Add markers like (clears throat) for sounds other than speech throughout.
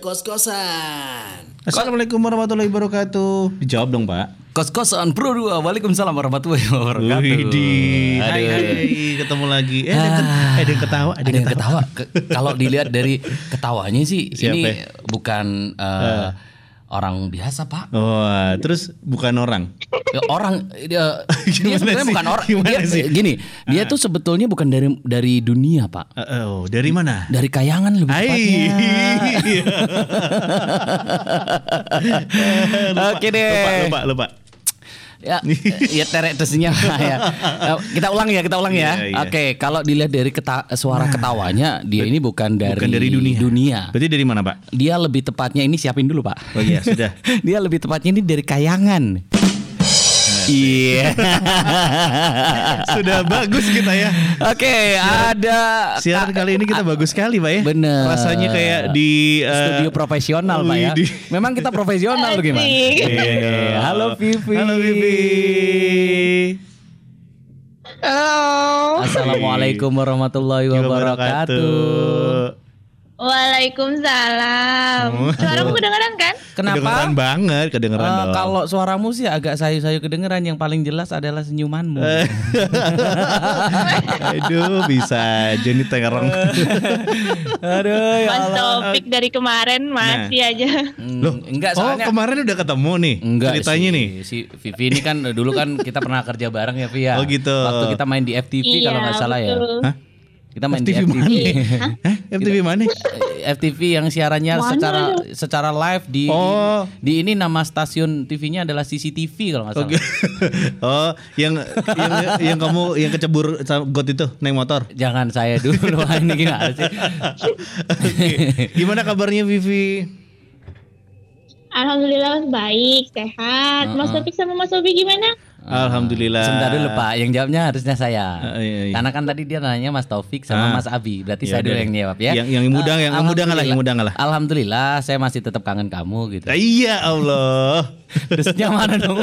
Pro 2 Kos-Kosan. Assalamualaikum warahmatullahi wabarakatuh. Dijawab dong, Pak. Kos-kosan Pro 2. Waalaikumsalam warahmatullahi wabarakatuh. Widih. Hai, hai, ketemu lagi. Eh, ada, yang- Ah. ada yang ketawa, ada Ada yang ketawa. ketawa. Ke- Kalau dilihat dari ketawanya sih Siapa ini ya? bukan eh, orang biasa, Pak. Wah, terus bukan orang. Ya, orang dia, (laughs) dia sebenarnya sih? bukan orang. Gimana Dia sih? gini, dia tuh sebetulnya bukan dari dari dunia, Pak. Eh, oh, dari mana? Dari kayangan lebih Hai. tepatnya. (laughs) Oke deh. Lupa, lupa, lupa. Ya, (laughs) ya terek terusnya (laughs) ya. Eh, Kita ulang ya, kita ulang ya. Iya, iya. Oke, kalau dilihat dari keta- suara ketawanya, dia ini bukan dari, Bukan dari dunia. dunia. Berarti dari mana, Pak? Dia lebih tepatnya ini siapin dulu, Pak. Oh iya, sudah. (laughs) dia lebih tepatnya ini dari kayangan. Iya. (laughs) sudah bagus kita ya. Oke, ada Siaran kali ini kita bagus sekali, Pak ya. Bener. Rasanya kayak di eh, studio profesional, Pak ya. Widih. Memang kita profesional tuh gimana? Iya, dong. Halo Vivi. Halo Vivi. Halo. Assalamualaikum warahmatullahi wabarakatuh. Waalaikumsalam. Oh. Suaraku kedengeran kan? Kedengeran Kenapa? banget, kedengeran Eh, dong. kalau suaramu sih agak sayu-sayu kedengeran yang paling jelas adalah senyumanmu. Eh. (laughs) Aduh, bisa aja nih terong. Aduh ya Mas Allah. Topik dari kemarin masih aja. Hmm, Loh, enggak oh soalnya kemarin udah ketemu nih Enggak ceritanya sih. nih. Si Vivi ini kan dulu kan kita pernah kerja bareng ya Via. Oh, gitu. Waktu kita main di FTV Iya, kalau nggak salah ya. betul. Hah? Kita main FTV di FTV. mana? Hah? FTV mana? Eh, FTV yang siarannya Mana secara secara live di, Oh. di di ini nama stasiun TV-nya adalah CCTV kalau nggak salah. Oke. (laughs) oh, yang yang yang kamu yang kecebur got itu naik motor. Jangan saya dulu (laughs) ini gimana sih? Oke. Gimana kabarnya Vivi? Alhamdulillah baik, sehat. Mas Topik sama Mas Obi gimana? Alhamdulillah. Sebentar dulu Pak, yang jawabnya harusnya saya. Ah, iya, iya. Karena kan tadi dia nanya Mas Taufik sama Ah. Mas Abi, berarti Ya saya dulu udah yang deh. jawab ya. Yang- yang muda, yang Ah, muda ngalah, yang muda ngalah. Alhamdulillah, saya masih tetap kangen kamu gitu. Ah, Iya Allah. (laughs) Terusnya mana dong?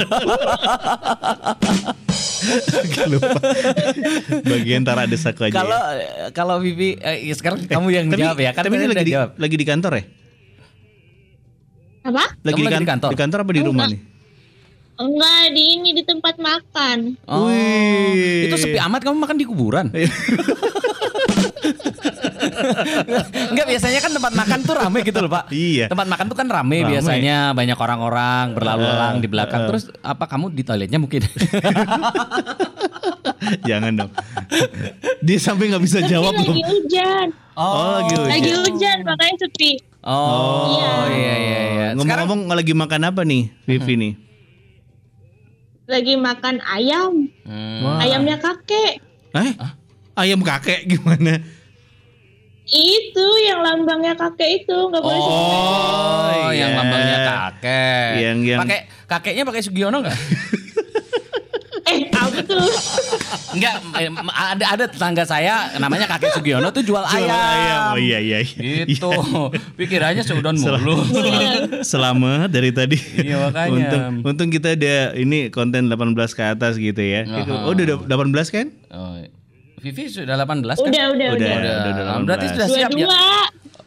Lupa. Bagian tara desak aja. Kalau ya. kalau Vivi, eh, ya sekarang kamu yang tapi, jawab ya. Kan tapi ini lagi di, jawab. lagi di kantor ya? Apa? Lagi, Kamu di, lagi kan- di kantor? Di kantor apa di rumah nih? Enggak, di ini di tempat makan. Oh, Wih. itu sepi amat kamu makan di kuburan. (laughs) Enggak biasanya kan tempat makan tuh rame gitu loh pak. Iya. Tempat makan tuh kan rame, Rame. biasanya banyak orang-orang berlalu lalang di belakang. Terus apa kamu di toiletnya mungkin? (laughs) Jangan dong. (laughs) Dia sampai nggak bisa Tapi jawab lagi loh. hujan. Oh, lagi hujan. Lagi hujan makanya sepi. Oh, Iya. iya iya iya. Sekarang Ngomong-ngomong lagi makan apa nih, Vivi nih? Lagi makan ayam. Hmm. Wah. Ayamnya kakek. Eh? Ayam kakek gimana? Itu yang lambangnya kakek itu nggak boleh sebut. Oh, iya. yang lambangnya kakek. Yang- yang- pakai kakeknya pakai Sugiono enggak? (laughs) Enggak, em, ada ada tetangga saya namanya kakek Sugiono tuh jual, Jual ayam. Oh iya iya. iya. Gitu. Pikirannya seudon mulu. (laughs) Selamat dari tadi. Iya, makanya. Untung, untung kita ada ini konten 18 ke atas gitu ya. Aha. Oh udah 18 kan? Oh, Vivi sudah 18 kan? Udah, udah, Udah, udah. udah, udah 18. Berarti sudah siap ya?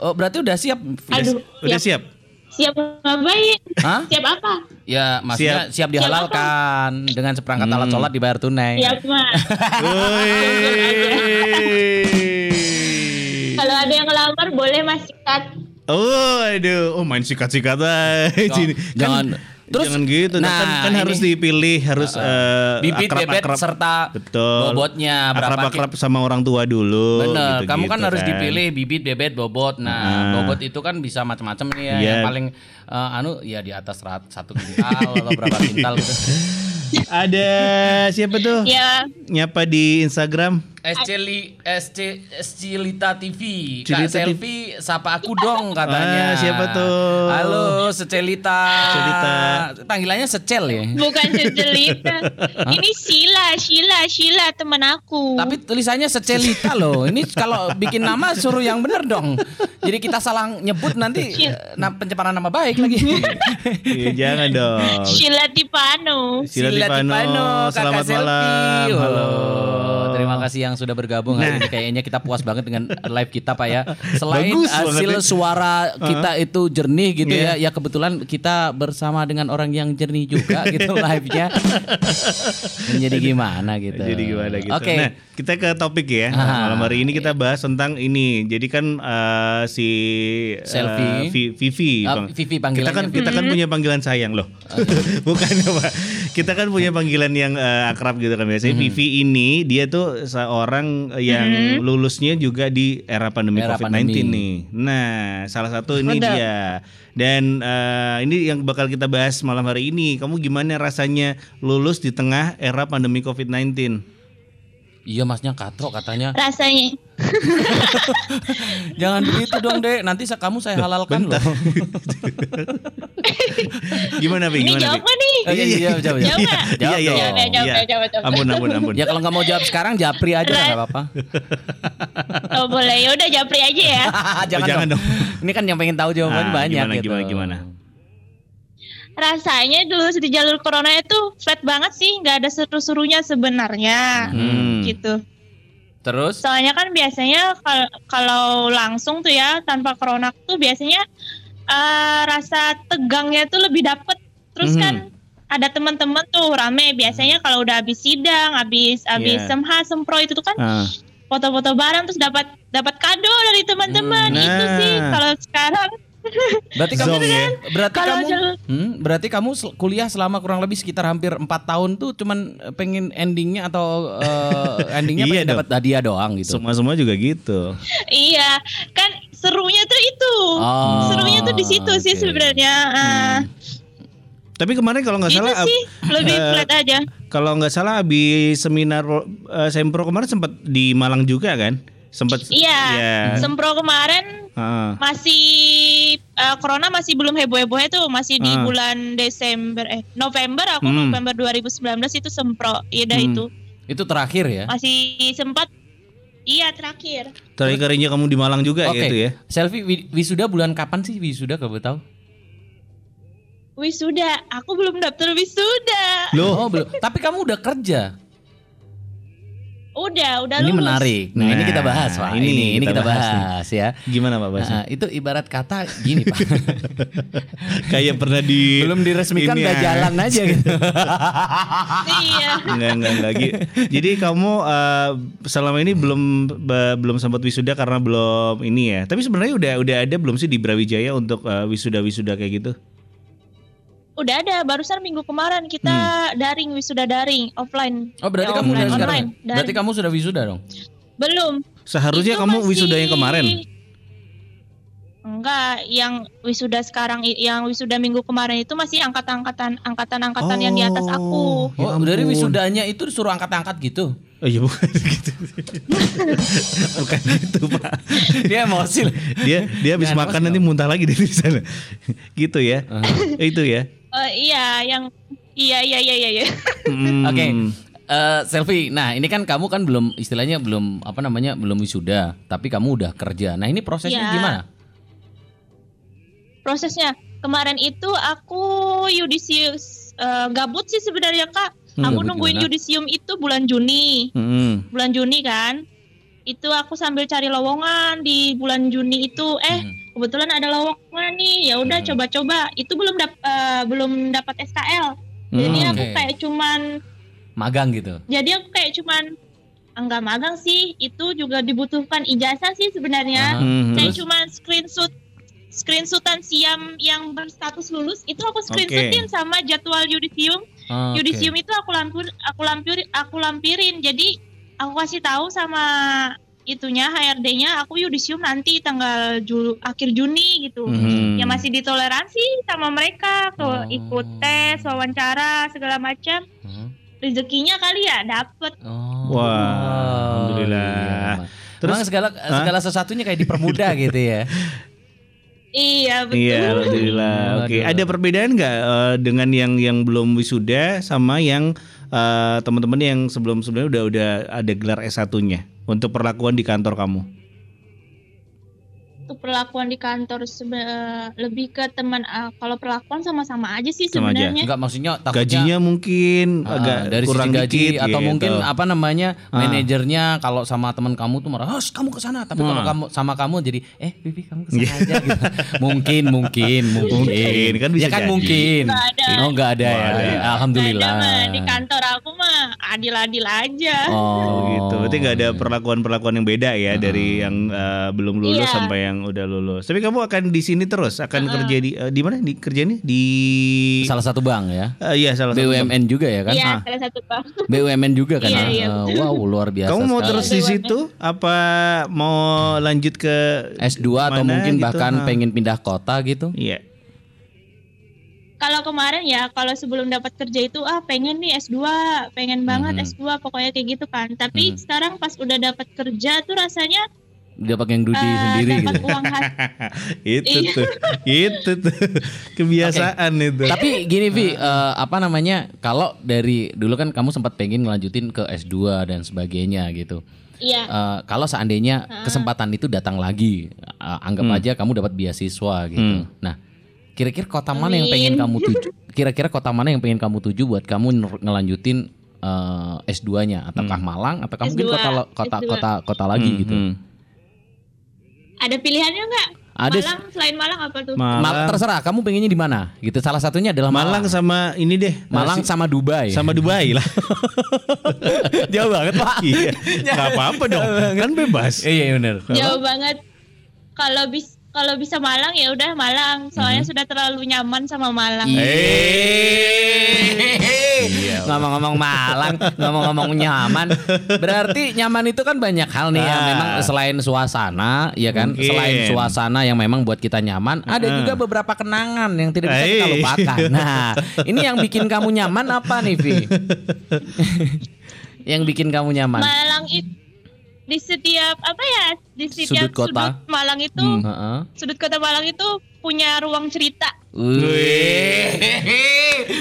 Oh, berarti udah siap. Vivi. Aduh, Udah siap. siap? Siap ngapain? Hah? Siap apa? Ya, maksudnya siap, dihalalkan dengan seperangkat alat sholat dibayar tunai. Siap. Woi. Kalau ada yang ngelamar boleh mas sikat. Oh, aduh, oh main sikat-sikat aja. Sini. Kan- jangan. Terus- jangan gitu. Nah, kan, Nah, kan harus ini. dipilih, harus eh, Bibit, bebet, akrab-akrab. serta Betul. bobotnya berapa Akrab-akrab sama orang tua dulu. Bener, gitu-gitu kamu kan harus dipilih bibit, bebet, bobot. Nah, Ah. bobot itu kan bisa macam-macam nih ya. Iya. Yang paling eh, anu ya di atas rat, satu kintal atau berapa kintal gitu. (laughs) Ada siapa tuh? Ya, Nyapa di Instagram. SC SC TV. Cilita Kak Selfie sapa aku dong katanya. Ah, siapa tuh? Halo, Secelita. Secelita. Panggilannya Secel ya. bukan sejelita. (laughs) Ini Sheila, Sheila, Sheila teman aku. Tapi tulisannya Secelita loh. Ini kalau bikin nama suruh yang bener dong. Jadi kita salah nyebut nanti eh, na- pencemaran nama baik lagi. (laughs) Iya, jangan dong. Sheila Tipano. Sila Sila Tipano, Kakak selamat Selfie. malam. Oh, Halo. Terima kasih yang sudah bergabung hari ini. Kayaknya kita puas banget dengan live kita Pak ya. (laughs) Selain Bagus hasil banget suara kita itu jernih gitu Iya. ya. Ya kebetulan kita bersama dengan orang yang jernih juga (laughs) gitu live-nya. Jadi gimana gitu. Jadi gimana gitu. Oke. Nah, kita ke topik ya. Ah. Malam hari ini kita bahas tentang ini. Jadi kan eh, si Selfie. Vi- Vivi, Bang. Vivi Kita panggilannya. kan kita kan punya panggilan sayang loh. (laughs) Bukan apa. Kita kan punya panggilan yang eh, akrab gitu kan biasanya. Vivi ini dia tuh seorang yang lulusnya juga di era pandemi Era COVID-19 pandemi. nih. Nah, salah satu ini Betul. dia. Dan eh, ini yang bakal kita bahas malam hari ini. Kamu gimana rasanya lulus di tengah era pandemi COVID-19? Iya masnya katro katanya. Rasanya (laughs) Jangan begitu dong dek. Nanti sa- kamu saya halalkan loh. (laughs) Gimana, Pi? ini jawab nih? Oh, iya, iya, jawab, jawab. Jawab nggak? Iya, iya, Jawab iya. Jawab, Iya. jawab, jawab. Ampun, ampun, ampun. Ya kalau nggak mau jawab sekarang japri aja lah, nggak apa-apa. (laughs) Oh boleh, ya udah japri aja ya. jangan, Oh, jangan dong. dong. Ini kan yang pengen tahu jawabannya Ah, banyak gimana, gitu. gimana, gimana? Rasanya dulu di jalur corona itu flat banget sih, nggak ada seru-serunya sebenarnya. Hmm. Gitu. Terus? Soalnya kan biasanya kal- kalau langsung tuh ya tanpa corona tuh biasanya eh, rasa tegangnya tuh lebih dapet. Terus Mhm. kan ada teman-teman tuh rame. Biasanya kalau udah habis sidang, habis habis Iya. semha sempro itu tuh kan Ah. foto-foto bareng terus dapat dapat kado dari teman-teman. Hmm, Itu sih nah. kalau sekarang Berarti kamu Zong ya. berarti Kalau kamu hmm, berarti kamu kuliah selama kurang lebih sekitar hampir empat tahun tuh cuman eh, pengen endingnya atau eh, endingnya (laughs) Iya dapat hadiah doang gitu. Semua semua juga gitu. iya kan serunya tuh itu. Oh, serunya tuh di situ sih oke. sebenarnya. Ah, Tapi kemarin kalau nggak itu salah, sih lebih (laughs) flat aja. kalau nggak salah habis seminar eh, sempro kemarin sempat di Malang juga kan? Sempat. Iya. Iya. Sempro kemarin Ah. masih eh, corona masih belum heboh-hebohnya tuh masih di Ah. bulan Desember eh November aku Hmm. November 2019 itu sempro iya dah Hmm. itu Itu terakhir ya. masih sempat iya terakhir Terakhir kalinya kamu di Malang juga Oke. gitu ya? Selfie wi- wisuda bulan kapan sih wisuda boleh tahu? wisuda aku belum daftar wisuda Loh, Oh, belum. Tapi kamu udah kerja. Udah udah ini lulus menarik. Nah, ini Nah, kita bahas, Pak. Ini ini ini, kita kita bahas bahas, ya. gimana Pak Bas? Nah, itu ibarat kata gini, Pak. (laughs) Kayak pernah di Belum diresmikan ini udah ya. jalan aja gitu. (laughs) iya Enggak, enggak, enggak. Gi- Jadi kamu eh, selama ini belum be- belum sempat wisuda karena belum ini ya. Tapi sebenarnya udah udah ada belum sih di Brawijaya untuk eh, wisuda-wisuda kayak gitu? Udah ada barusan minggu kemarin kita Hmm. daring wisuda daring offline Oh, berarti Ya, kamu udah offline, sekarang. online. ya? Berarti Daring. kamu sudah wisuda dong. belum Seharusnya Itu kamu masih- wisuda yang kemarin. Enggak, yang wisuda sekarang, yang wisuda minggu kemarin itu masih angkatan-angkatan, angkatan-angkatan yang di atas aku. Ya Oh, dari ampun. wisudanya itu disuruh angkat-angkat gitu. Oh iya bukan (laughs) gitu. bukan gitu, Pak. Dia emosi. Dia dia habis makan nanti muntah lagi dari sana. gitu ya. Itu ya. Eh, iya, yang iya iya iya iya. iya. Hmm. Oke. Eh, selfie. Nah, ini kan kamu kan belum istilahnya belum apa namanya belum wisuda, tapi kamu udah kerja. Nah, ini prosesnya Iya. gimana? Prosesnya kemarin itu aku yudisius eh, gabut sih sebenarnya kak. Hmm, aku nungguin gimana? yudisium itu bulan Juni, Hmm. bulan Juni kan. Itu aku sambil cari lowongan di bulan Juni itu. Eh, Hmm. Kebetulan ada lowongan nih. Ya udah Hmm. coba-coba. Itu belum dap eh, belum dapat SKL. Jadi Hmm. aku Oke. kayak cuman Magang gitu. jadi aku kayak cuman enggak magang sih itu juga dibutuhkan ijazah sih sebenarnya Ah, Hmm. saya terus? cuma screenshot screenshotan siam yang berstatus lulus itu aku screenshotin sama jadwal yudisium Ah, oke. yudisium itu aku lampir aku lampir aku lampirin jadi aku kasih tahu sama itunya HRD-nya aku yudisium nanti tanggal Ju- akhir Juni gitu Hmm. ya masih ditoleransi sama mereka tuh Oh. ikut tes wawancara segala macam Hmm. rezekinya kali ya dapet Oh. Wah, alhamdulillah. Iya. Terus- Terus segala segala sesuatunya kayak dipermudah (laughs) gitu ya. iya betul Iya, alhamdulillah. Oke, Waduh. ada perbedaan nggak eh, dengan yang yang belum wisuda sama yang eh, teman-teman yang sebelum sebelumnya udah udah ada gelar S1-nya untuk perlakuan di kantor kamu? untuk perlakuan di kantor sebe- lebih ke teman eh, kalau perlakuan sama-sama aja sih Sama aja. sebenarnya. Enggak maksudnya takutnya Gajinya mungkin Ah, agak dari kurang gaji dikit atau gitu. mungkin apa namanya Ah. manajernya kalau sama teman kamu tuh marah, "Hos, kamu ke sana." Tapi kalau Ah. kamu sama kamu jadi, "Eh, Pipi kamu ke sana aja." gitu. (laughs) Mungkin, mungkin, mungkin. Mungkin, kan bisa ya kan jadi. mungkin. Nggak ada. Oh, enggak ada ya. Ada. Ya, Alhamdulillah. Ada, di kantor aku adil-adil aja. Oh gitu. Berarti nggak ada perlakuan-perlakuan yang beda ya dari yang eh, belum lulus Iya. sampai yang udah lulus. Tapi kamu akan di sini terus, akan kerja di eh, di mana? Di kerjanya di Salah satu bank ya. Eh, iya salah satu. BUMN juga ya kan? Iya, Ah. salah satu bang. BUMN juga kan? Iya, ya? iya, Eh, wow, luar biasa. Kamu mau sekali. terus di situ apa mau lanjut ke S2 atau mana mungkin gitu? bahkan Ah. pengen pindah kota gitu? Iya. Kalau kemarin ya, kalau sebelum dapat kerja itu ah pengen nih S2, pengen banget Mhm. S2 pokoknya kayak gitu kan. Tapi sekarang pas udah dapat kerja tuh rasanya Dapat yang Dudi eh, sendiri dapat gitu. uang khas. (laughs) itu Iya. tuh. itu tuh. (laughs) Kebiasaan itu. Tapi gini Vi, eh, apa namanya? Kalau dari dulu kan kamu sempat pengen ngelanjutin ke S2 dan sebagainya gitu. Iya. Eh, kalau seandainya kesempatan itu datang lagi, eh, anggap Hmm. aja kamu dapat beasiswa gitu. Nah, kira-kira kota mana yang pengen kamu tuju? (laughs) Kira-kira kota mana yang pengen kamu tuju buat kamu ngelanjutin eh, S2-nya? Ataukah Malang? Ataukah mungkin S2, kota kota S2. kota kota lagi Hmm, gitu? hmm. Ada pilihannya nggak? Ada Malang selain Malang apa tuh? Ma- Malang, terserah kamu pengennya di mana gitu. Salah satunya adalah Malang Malang. sama ini deh. Malang sama Dubai. sama Dubai lah. (laughs) jauh banget pak. iya. Gak apa-apa dong. Kan bebas. Iya benar. Jauh banget. Kalau bis kalau bisa Malang ya udah Malang. Soalnya sudah terlalu nyaman sama Malang. Iya. Ngomong-ngomong Malang, ngomong-ngomong nyaman. Berarti nyaman itu kan banyak hal nih ya. Ah. Memang selain suasana, ya kan. Mungkin. Selain suasana yang memang buat kita nyaman, ada juga beberapa kenangan yang tidak bisa kita Hey. lupakan. Nah, ini yang bikin kamu nyaman apa nih, Vi? (laughs) yang bikin kamu nyaman? Malang itu di setiap apa ya di setiap Sudut kota. Malang itu Hmm. Sudut kota Malang itu punya ruang cerita. Wih.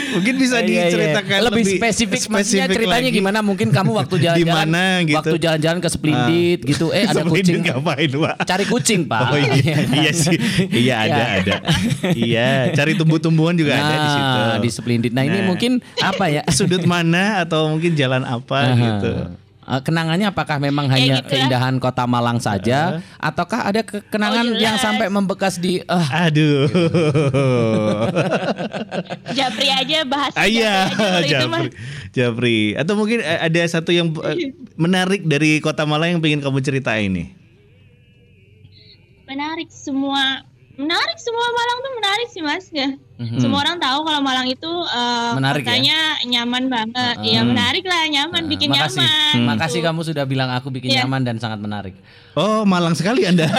Mungkin bisa Iya, iya. diceritakan lebih, spesifik, maksudnya spesifik ceritanya lagi. gimana mungkin kamu waktu jalan-jalan Di mana gitu. waktu jalan-jalan ke Splendid gitu eh ada kucing ngapain Pak? cari kucing pak Oh iya, iya sih, iya ada Ya. ada, iya cari tumbuh-tumbuhan juga ada di situ. Nah, di Splendid nah, ini Nah. mungkin apa ya Sudut mana atau mungkin jalan apa gitu. Eh, kenangannya apakah memang Ya hanya gitu lah. keindahan kota Malang saja ataukah ada ke- kenangan Oh, yang jelas. sampai membekas di eh, Aduh. (laughs) Japri aja bahas Ah, iya, Japri aja. Japri. Japri. Atau mungkin ada satu yang menarik dari Kota Malang yang pengen kamu ceritain nih. Menarik semua menarik semua Malang tuh menarik sih Mas ya. Mhm. Semua orang tahu kalau Malang itu eh, Menarik ya? nyaman banget. Uh-uh. Iya, menarik lah, nyaman, bikin makasih nyaman. Hmm. makasih kamu sudah bilang aku bikin Iya. nyaman dan sangat menarik Oh, Malang sekali Anda.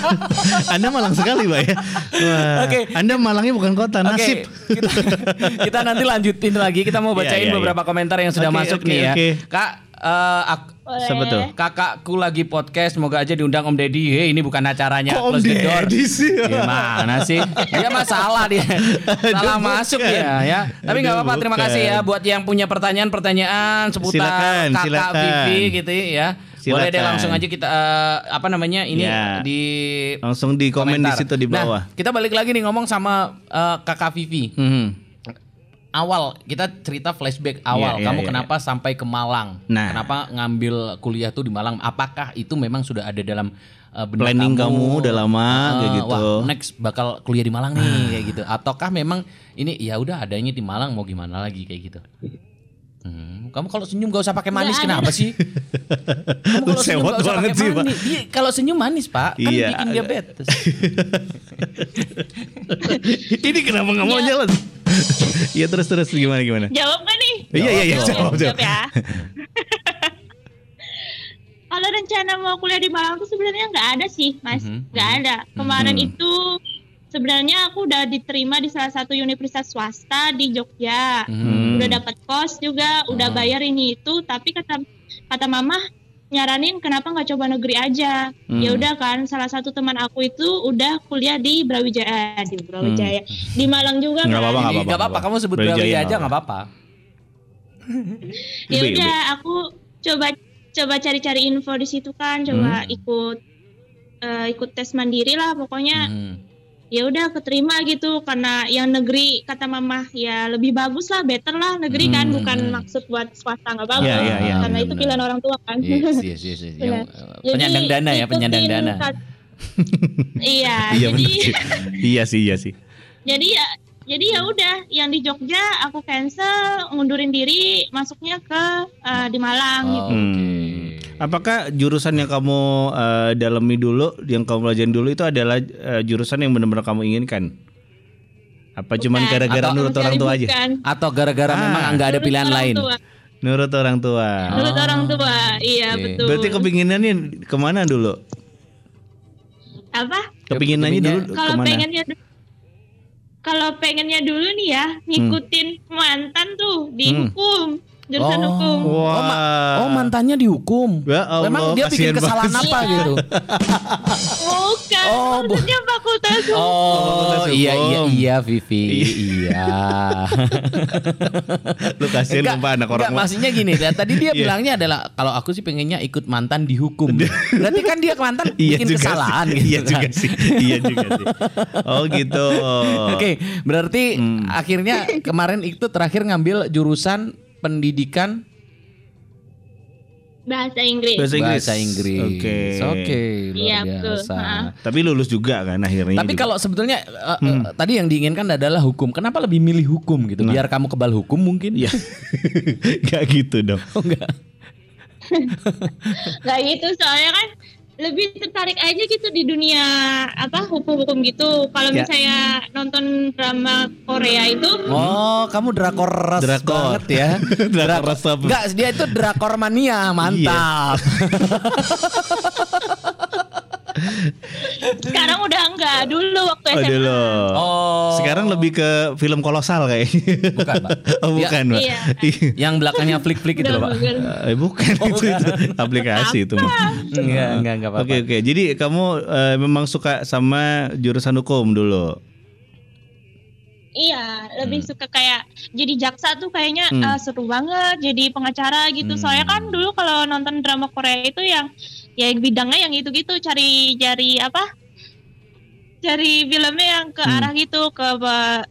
(laughs) anda Malang sekali, Pak ya. Wah, Oke. Anda Malangnya bukan kota, nasib. Oke, kita, (laughs) kita nanti lanjutin lagi. Kita mau bacain Iya, iya, beberapa komentar yang sudah Oke, masuk oke, nih ya. oke. Kak, eh, ak- Boleh. Siapa tuh? kakakku lagi podcast. Semoga aja diundang Om Deddy. Hei, ini bukan acaranya. Kok Om Close the door. Deddy sih? Gimana sih? Dia masalah dia. (laughs) Salah Aduh, masuk bukan. ya, ya. Tapi nggak apa-apa. Terima kasih ya buat yang punya pertanyaan-pertanyaan seputar Silakan, kakak silakan. Vivi gitu ya. Boleh deh Silakan. langsung aja kita eh, apa namanya ini Ya. di Langsung di komen di komentar. situ di bawah. Nah, kita balik lagi nih ngomong sama eh, kakak Vivi. Mhm. Awal kita cerita flashback awal. Iya, iya, Kamu iya, kenapa sampai ke Malang? Nah. Kenapa ngambil kuliah tuh di Malang? Apakah itu memang sudah ada dalam benak Planning kamu udah lama, kayak Eh, gitu. Wah, next bakal kuliah di Malang nih kayak gitu. Ataukah memang ini ya udah adanya di Malang mau gimana lagi kayak gitu? Hmm, kamu kalau senyum gak usah pakai manis ada. kenapa sih? (laughs) Kamu kalau senyum gak usah pakai sih, Pak. manis. Dia kalau senyum manis, Pak. Kan Iya. bikin diabetes. (laughs) Ini kenapa nggak mau jalan? (laughs) Iya terus terus gimana gimana? Jawab gak nih? Iya iya iya Jawab, jawab jawab. jawab ya. Kalau rencana mau kuliah di Malang tuh sebenarnya nggak ada sih, Mas. Mhm, Nggak ada. Kemarin Mhm. itu sebenarnya aku udah diterima di salah satu universitas swasta di Jogja. Hmm. Udah dapat kos juga, udah Ah. bayar ini itu, tapi kata kata mama nyaranin kenapa nggak coba negeri aja. Hmm. Ya udah kan, salah satu teman aku itu udah kuliah di Brawijaya, di Brawijaya. Di Malang juga Nggak kan. apa-apa, nggak apa-apa. apa-apa, kamu sebut Brawijaya Brawijaya aja nggak apa-apa. ya udah aku coba coba cari-cari info di situ kan coba Hmm. ikut eh, ikut tes mandiri lah pokoknya Hmm. Ya udah keterima gitu karena yang negeri kata mama ya lebih bagus lah better lah negeri kan Hmm. bukan maksud buat swasta nggak bagus Iya, iya, iya, karena itu benar-benar. pilihan orang tua kan Yes, yes, yes, yes. Yang, Jadi, penyandang dana ya, penyandang dana. kat- (laughs) iya Iya jadi. Iya sih, iya sih. jadi ya jadi ya udah yang di Jogja aku cancel ngundurin diri masuknya ke eh, di Malang Oh, gitu Oke. Hmm. Apakah jurusan yang kamu eh, dalami dulu, yang kamu pelajarin dulu itu adalah eh, jurusan yang benar-benar kamu inginkan? Apa cuman Bukan. gara-gara Atau- nurut orang tua aja? Bukan. Atau gara-gara Ah. memang nggak ada pilihan lain? tua. Nurut orang tua. Nurut Oh. orang tua iya Oke. betul Berarti kepinginannya ke mana dulu? apa Kepinginannya dulu kalau ke mana? pengennya kalau pengennya dulu nih ya ngikutin mantan tuh dihukum jurusan Oh. hukum Oh, ma- oh, mantannya dihukum. Ya Allah, Memang dia bikin kesalahan apa gitu? bukan Oh, bu- maksudnya fakultas hukum Oh, Fakultas iya iya iya Vivi. iya. Lu kasihan Enggak, lupa anak orang. enggak, maksudnya gini, ya, tadi dia Iya. bilangnya adalah kalau aku sih pengennya ikut mantan dihukum. Berarti kan dia mantan Iya bikin juga kesalahan sih. gitu. Iya kan. juga sih. Iya juga sih. Oh gitu. Oke, berarti Hmm. akhirnya kemarin itu terakhir ngambil jurusan pendidikan bahasa Inggris Bahasa Inggris. bahasa Inggris. Oke. Oke, luar Iya, betul. biasa. Ha. Tapi lulus juga kan akhirnya. Tapi kalau sebetulnya uh, uh, Hmm. tadi yang diinginkan adalah hukum. Kenapa lebih milih hukum gitu? Nah. Biar kamu kebal hukum mungkin? ya (laughs) nggak gitu dong. Oh, enggak. (laughs) nggak gitu soalnya kan lebih tertarik aja gitu di dunia apa hukum-hukum gitu kalau Ya. misalnya nonton drama Korea itu Oh, kamu drakor ras Drakor. banget ya. (laughs) Drakor resep. Enggak, dia itu drakor mania, mantap. (laughs) (laughs) sekarang udah enggak dulu waktu Oh SMA dulu. Oh. Sekarang lebih ke film kolosal kayaknya. Bukan, Pak. (laughs) Oh Ya, bukan, Pak. Iya. Yang belakangnya flik-flik itu loh, Pak. Eh, bukan itu, itu aplikasi itu. Enggak, enggak, enggak apa-apa. Oke oke. Jadi kamu eh, memang suka sama jurusan hukum dulu. Iya, lebih suka kayak jadi jaksa tuh kayaknya Hmm. eh, seru banget jadi pengacara gitu. Hmm. Soalnya kan dulu kalau nonton drama Korea itu yang ya bidangnya yang gitu-gitu cari cari apa? Cari filmnya yang ke Hmm. arah gitu ke pe-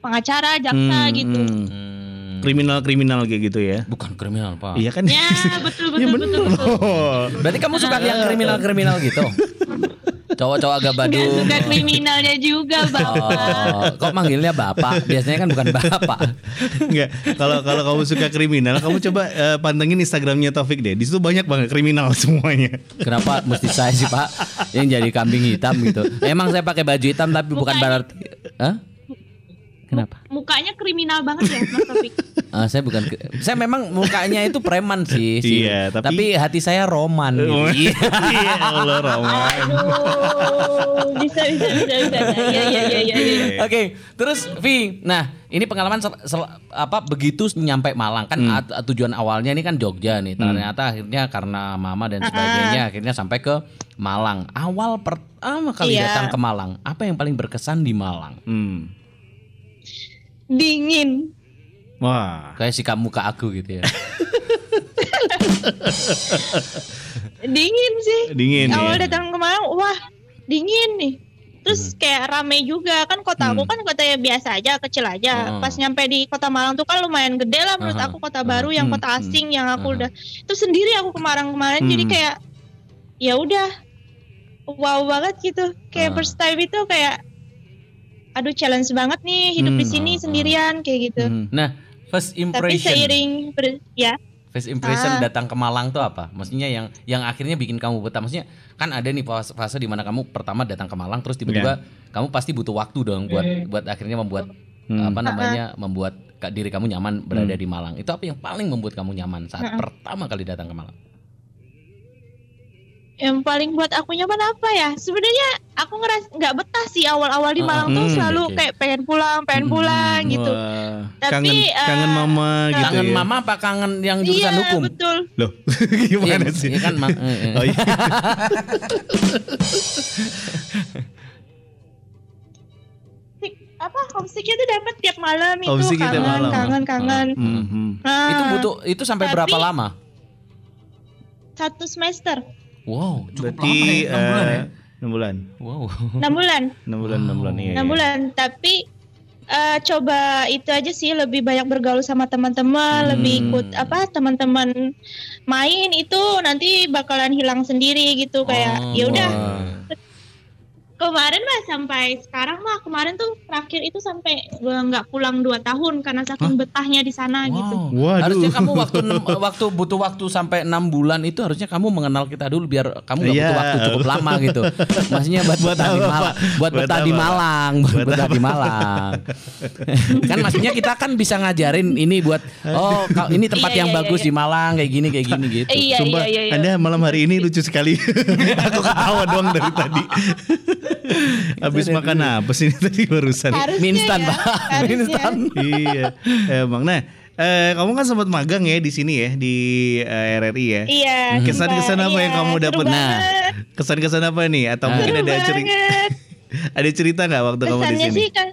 pengacara, jaksa Hmm, gitu. hmm. Hmm. Kriminal-kriminal kayak gitu ya. Bukan kriminal, Pak. Iya kan? Ya, betul Iya (laughs) betul bener betul. betul. loh. Berarti kamu suka yang kriminal-kriminal gitu? (laughs) Cowok-cowok agak badung. suka kriminalnya juga, Bapak. Oh, kok manggilnya bapak? Biasanya kan bukan bapak. Enggak. Kalau kalau kamu suka kriminal, kamu coba eh, pantengin Instagramnya Taufik deh. Di situ banyak banget kriminal (laughs) semuanya. Kenapa mesti saya sih pak yang jadi kambing hitam gitu? Emang saya pakai baju hitam tapi bukan Bukan. berarti. Hah? Kenapa? Mukanya kriminal banget ya, Mas Taufik. (laughs) Ah, saya bukan. Saya memang mukanya itu preman sih. sih. Iya, tapi- tapi hati saya roman. Gitu. Iya. Iya Allah Roman. Aduh, bisa bisa bisa bisa. Iya iya iya iya. iya. Oke, terus Vi, nah ini pengalaman sel- sel- apa begitu nyampe Malang kan Hmm. tujuan awalnya ini kan Jogja nih, ternyata akhirnya karena mama dan sebagainya akhirnya sampai ke Malang. Awal pertama kali Iya. datang ke Malang, apa yang paling berkesan di Malang? Hmm. Dingin. Wah. Kayak sikap muka aku gitu ya. (laughs) Dingin sih. Dingin Awal ya. datang ke Malang, wah dingin nih. Terus kayak rame juga kan kota aku Hmm. kan kota yang biasa aja, kecil aja. Oh. Pas nyampe di kota Malang tuh kan lumayan gede lah menurut Aha. aku kota baru yang Hmm, kota asing yang aku Aha. udah itu sendiri aku kemarin kemarin jadi Hmm. kayak ya udah wow banget gitu. Kayak Ah. first time itu kayak aduh challenge banget nih hidup di Hmm, sini ah, ah. sendirian kayak gitu. Hmm. Nah, first Tapi impression. seiring ber- ya First impression Ah. datang ke Malang tuh apa? Maksudnya yang yang akhirnya bikin kamu betah. Maksudnya kan ada nih fase, fase di mana kamu pertama datang ke Malang terus tiba-tiba kamu pasti butuh waktu dong buat buat akhirnya membuat Hmm. apa namanya membuat diri kamu nyaman berada Hmm. di Malang. Itu apa yang paling membuat kamu nyaman saat pertama kali datang ke Malang? Yang paling buat aku nyaman apa ya sebenarnya aku ngeras nggak betah sih awal-awal di Ah, Malang tuh hmm, selalu oke. kayak pengen pulang pengen Hmm, pulang gitu Wah. Tapi, kangen eh, kangen mama gitu kangen ya. mama apa kangen yang jurusan iya hukum? betul Loh, (laughs) gimana Iya, sih? iya kan, Ma- eh, eh. Oh iya. Apa homesicknya tuh dapat tiap malam itu Homesick kangen malam. kangen kangen Mhm. Nah, Itu butuh itu sampai Tapi- berapa lama? satu semester Wow, cukup Berarti lama ya, enam bulan ya? eh, 6 bulan. Wow. enam bulan enam bulan, enam bulan iya. enam iya. bulan tapi eh, coba itu aja sih lebih banyak bergaul sama teman-teman Hmm. lebih ikut apa teman-teman main itu nanti bakalan hilang sendiri gitu kayak Oh, ya udah wah. Kemarin mah sampai sekarang mah kemarin tuh terakhir itu sampai gua nggak pulang dua tahun karena saking betahnya di sana gitu Wow. Waduh. Harusnya kamu waktu enam- waktu butuh waktu sampai enam bulan itu harusnya kamu mengenal kita dulu biar kamu nggak butuh Iya. waktu cukup lama gitu. Maksudnya buat Buat betah di apa, Malang, Pak? buat Buat betah di apa? Malang, buat Buat betah apa? di Malang. kan maksudnya kita kan bisa ngajarin ini buat oh ini tempat Iya, yang iya, bagus iya. di Malang kayak gini kayak gini gitu. iya Sumpah, iya iya, iya. Anda malam hari ini lucu sekali. (laughs) Aku ketawa doang dari tadi. (laughs) Habis makan apa sih ini tadi barusan? harusnya Mie instan, ya, Pak. harusnya. Mie instan. iya, emang. Nah, eh, kamu kan sempat magang ya di sini ya di eh, RRI ya. iya Kesan-kesan apa yang Iya, kamu seru dapat? Nah, kesan-kesan apa nih? Atau Ah. mungkin ada cerita, (laughs) ada cerita nggak waktu kamu di kesannya sini? sih kan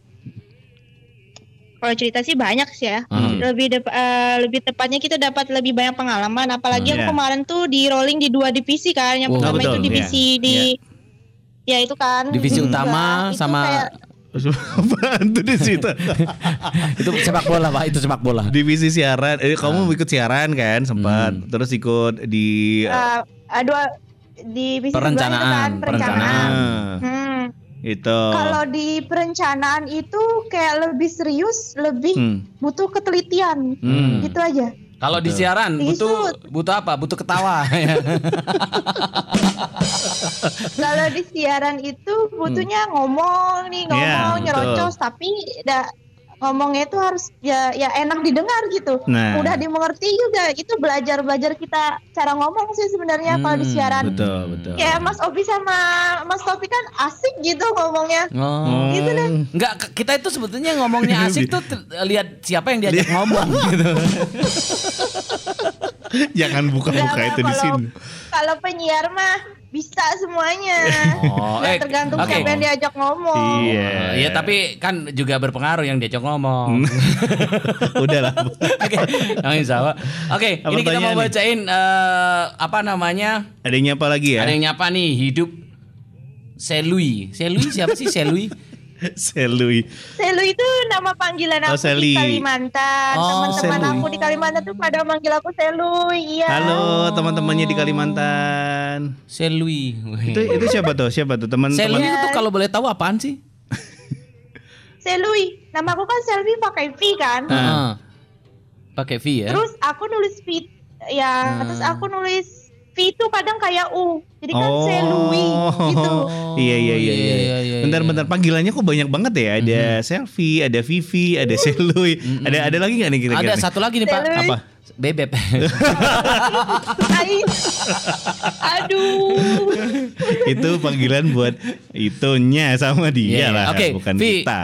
kalau cerita sih banyak sih ya Hmm. lebih dep- eh, lebih tepatnya kita dapat lebih banyak pengalaman apalagi Hmm. aku Iya. kemarin tuh di rolling di dua divisi kan yang Oh, pertama betul, itu divisi iya. di ya itu kan Divisi Kedua, utama itu sama kayak- Apaan tuh di situ? (laughs) itu sepak bola pak, itu sepak bola. Divisi siaran, eh, Ah. kamu ikut siaran kan sempat, Hmm. terus ikut di eh, eh, dua divisi kedua itu Perencanaan, kan perencanaan Ah, Hmm. itu. Kalau di perencanaan itu kayak lebih serius, lebih Hmm. butuh ketelitian. Hmm. Gitu aja. Kalau di siaran Itu- butuh butuh apa? Butuh ketawa. (laughs) Kalau di siaran itu butuhnya ngomong nih. Iya, ngomong betul. nyerocos tapi da, ngomongnya itu harus ya ya enak didengar gitu. Nah. Udah dimengerti juga. Itu belajar-belajar kita cara ngomong sih sebenarnya kalau di Hmm, siaran. Betul, betul. Kayak Mas Obi sama Mas Topi kan asik gitu ngomongnya. oh. Gitu deh. Enggak, kita itu sebetulnya ngomongnya (laughs) asik tuh te- lihat siapa yang diajak ngomong (laughs) gitu. Jangan buka-buka itu di sini. Kalau penyiar mah bisa semuanya. Oh, Nggak eh, tergantung oke. siapa yang diajak ngomong. Iya. Iya, tapi kan juga berpengaruh yang diajak ngomong. (laughs) Udah lah. Oke, Amin, sama. Oke, Apa ini kita mau nih? bacain eh, apa namanya? Ada yang nyapa lagi ya? Ada yang nyapa nih, hidup Selui. Selui siapa sih Selui? Selui. Selu itu nama panggilan Oh, aku Seli. di Kalimantan. Oh, Teman-teman aku di Kalimantan tuh pada manggil aku Selu. Iya. Halo teman-temannya di Kalimantan. Selui. Itu itu siapa tuh? Siapa tuh? Selui Teman-teman. itu kalau boleh tahu apaan sih? (laughs) Selui. Nama aku kan Selvi pakai V kan. Heeh. Pakai V ya. Terus aku nulis V ya, Hmm. terus aku nulis V itu kadang kayak U. Jadi kan Oh. Selui gitu. Iya iya iya iya. Iya, iya, Bentar iya. bentar panggilannya kok banyak banget ya? Ada selfie, ada Vivi, ada Selui. Ada ada lagi nggak nih kira-kira? Ada nih? satu lagi nih Pak. Selui. Apa? Bebek. Ai. Aduh. itu panggilan buat itunya sama dia Iya, lah, oke, bukan Vi. kita.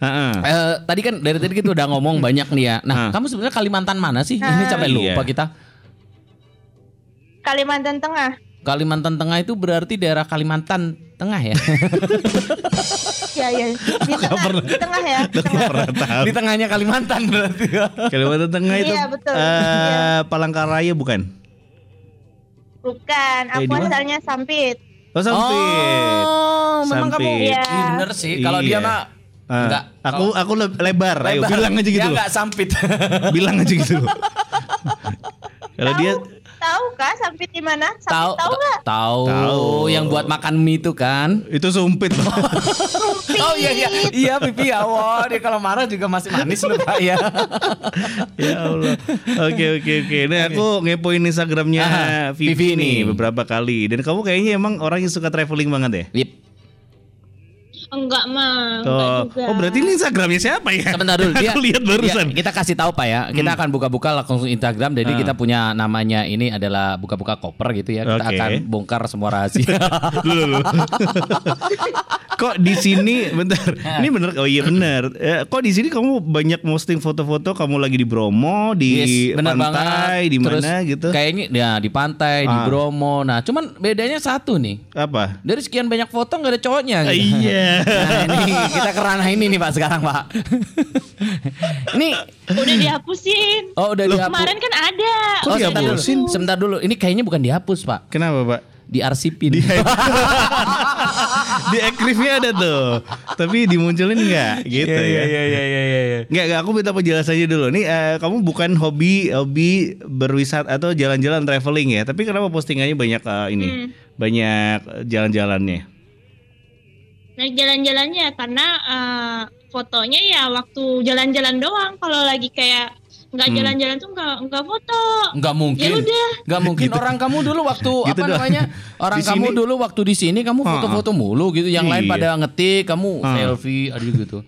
Heeh. (clears throat) Eh, tadi kan dari tadi kita udah ngomong banyak nih ya. Nah, Ah. kamu sebenarnya Kalimantan mana sih? Ini sampai Iya. lupa kita. Kalimantan Tengah. Kalimantan Tengah itu berarti daerah Kalimantan Tengah ya. (laughs) Ya ya. Di tengah, di tengah ya. di tengah. pernah. Di tengahnya Kalimantan berarti. (laughs) Kalimantan Tengah itu Iya, betul. eh, Iya. Palangkaraya bukan? Bukan, Eh, aku mana? asalnya Sampit. Oh, Sampit. Oh, memang kamu Sampit. Iya. Ih, bener sih. Kalau Iya. dia mah Ah, enggak. aku aku le- lebar, ayo Lebar. bilang aja gitu. Dia loh. enggak sampit. (laughs) bilang aja gitu. Kalau dia Tahu kah Sampit di mana? Sampit Tahu tahu nggak? Tahu. Tahu. Yang buat makan mie itu kan. itu sumpit. Oh iya iya iya pipi ya. Wah, dia kalau marah juga masih manis loh Pak ya. ya Allah. Oke oke oke. Nah aku ngepoin Instagramnya Ah, Vivi, Vivi nih beberapa kali. Dan kamu kayaknya emang orang yang suka traveling banget ya? Lip. Enggak mah, Oh, enggak juga. oh berarti ini Instagramnya siapa ya? Sebentar dulu (laughs) dia. aku lihat barusan. dia- kita kasih tabu Pak ya. Kita akan buka-buka langsung Instagram. Jadi Ah. kita punya namanya ini adalah buka-buka koper gitu ya. Kita Oke. akan bongkar semua rahasia. (laughs) Dulu, dulu. (laughs) kok di sini bentar. Ini bener oh iya bener. Eh, kok di sini kamu banyak posting foto-foto kamu lagi di Bromo, di Yes, benar pantai, banget. di Terus mana gitu? Kayaknya ya di pantai, di Ah. Bromo. Nah, cuman bedanya satu nih. Apa? Dari sekian banyak foto nggak ada cowoknya. Gitu. iya. Nah, ini kita ke ranah ini nih Pak sekarang Pak. ini Udah dihapusin. oh udah dihapus. Kemarin kan ada. Kok Oh, sebentar dulu. dihapusin? Sebentar dulu. Ini kayaknya bukan dihapus, Pak. Kenapa, Pak? Diarsipin. di (laughs) ekrifnya ada tuh. Tapi dimunculin enggak gitu Iya, ya. iya, iya, iya, iya. Enggak, enggak, aku minta penjelasannya dulu. Nih, eh, kamu bukan hobi hobi berwisata atau jalan-jalan traveling ya, tapi kenapa postingannya banyak eh, ini? Hmm. Banyak jalan-jalannya. Nah jalan-jalannya karena eh, fotonya ya waktu jalan-jalan doang. Kalau lagi kayak nggak Hmm. jalan-jalan tuh nggak nggak foto. Nggak mungkin. Ya udah. Nggak mungkin orang kamu dulu waktu (laughs) Gitu apa doang. namanya? Orang Di kamu sini- dulu waktu di sini kamu Ha-ha. foto-foto mulu gitu. Yang lain Iya. pada ngetik, kamu Ha. selfie ada gitu.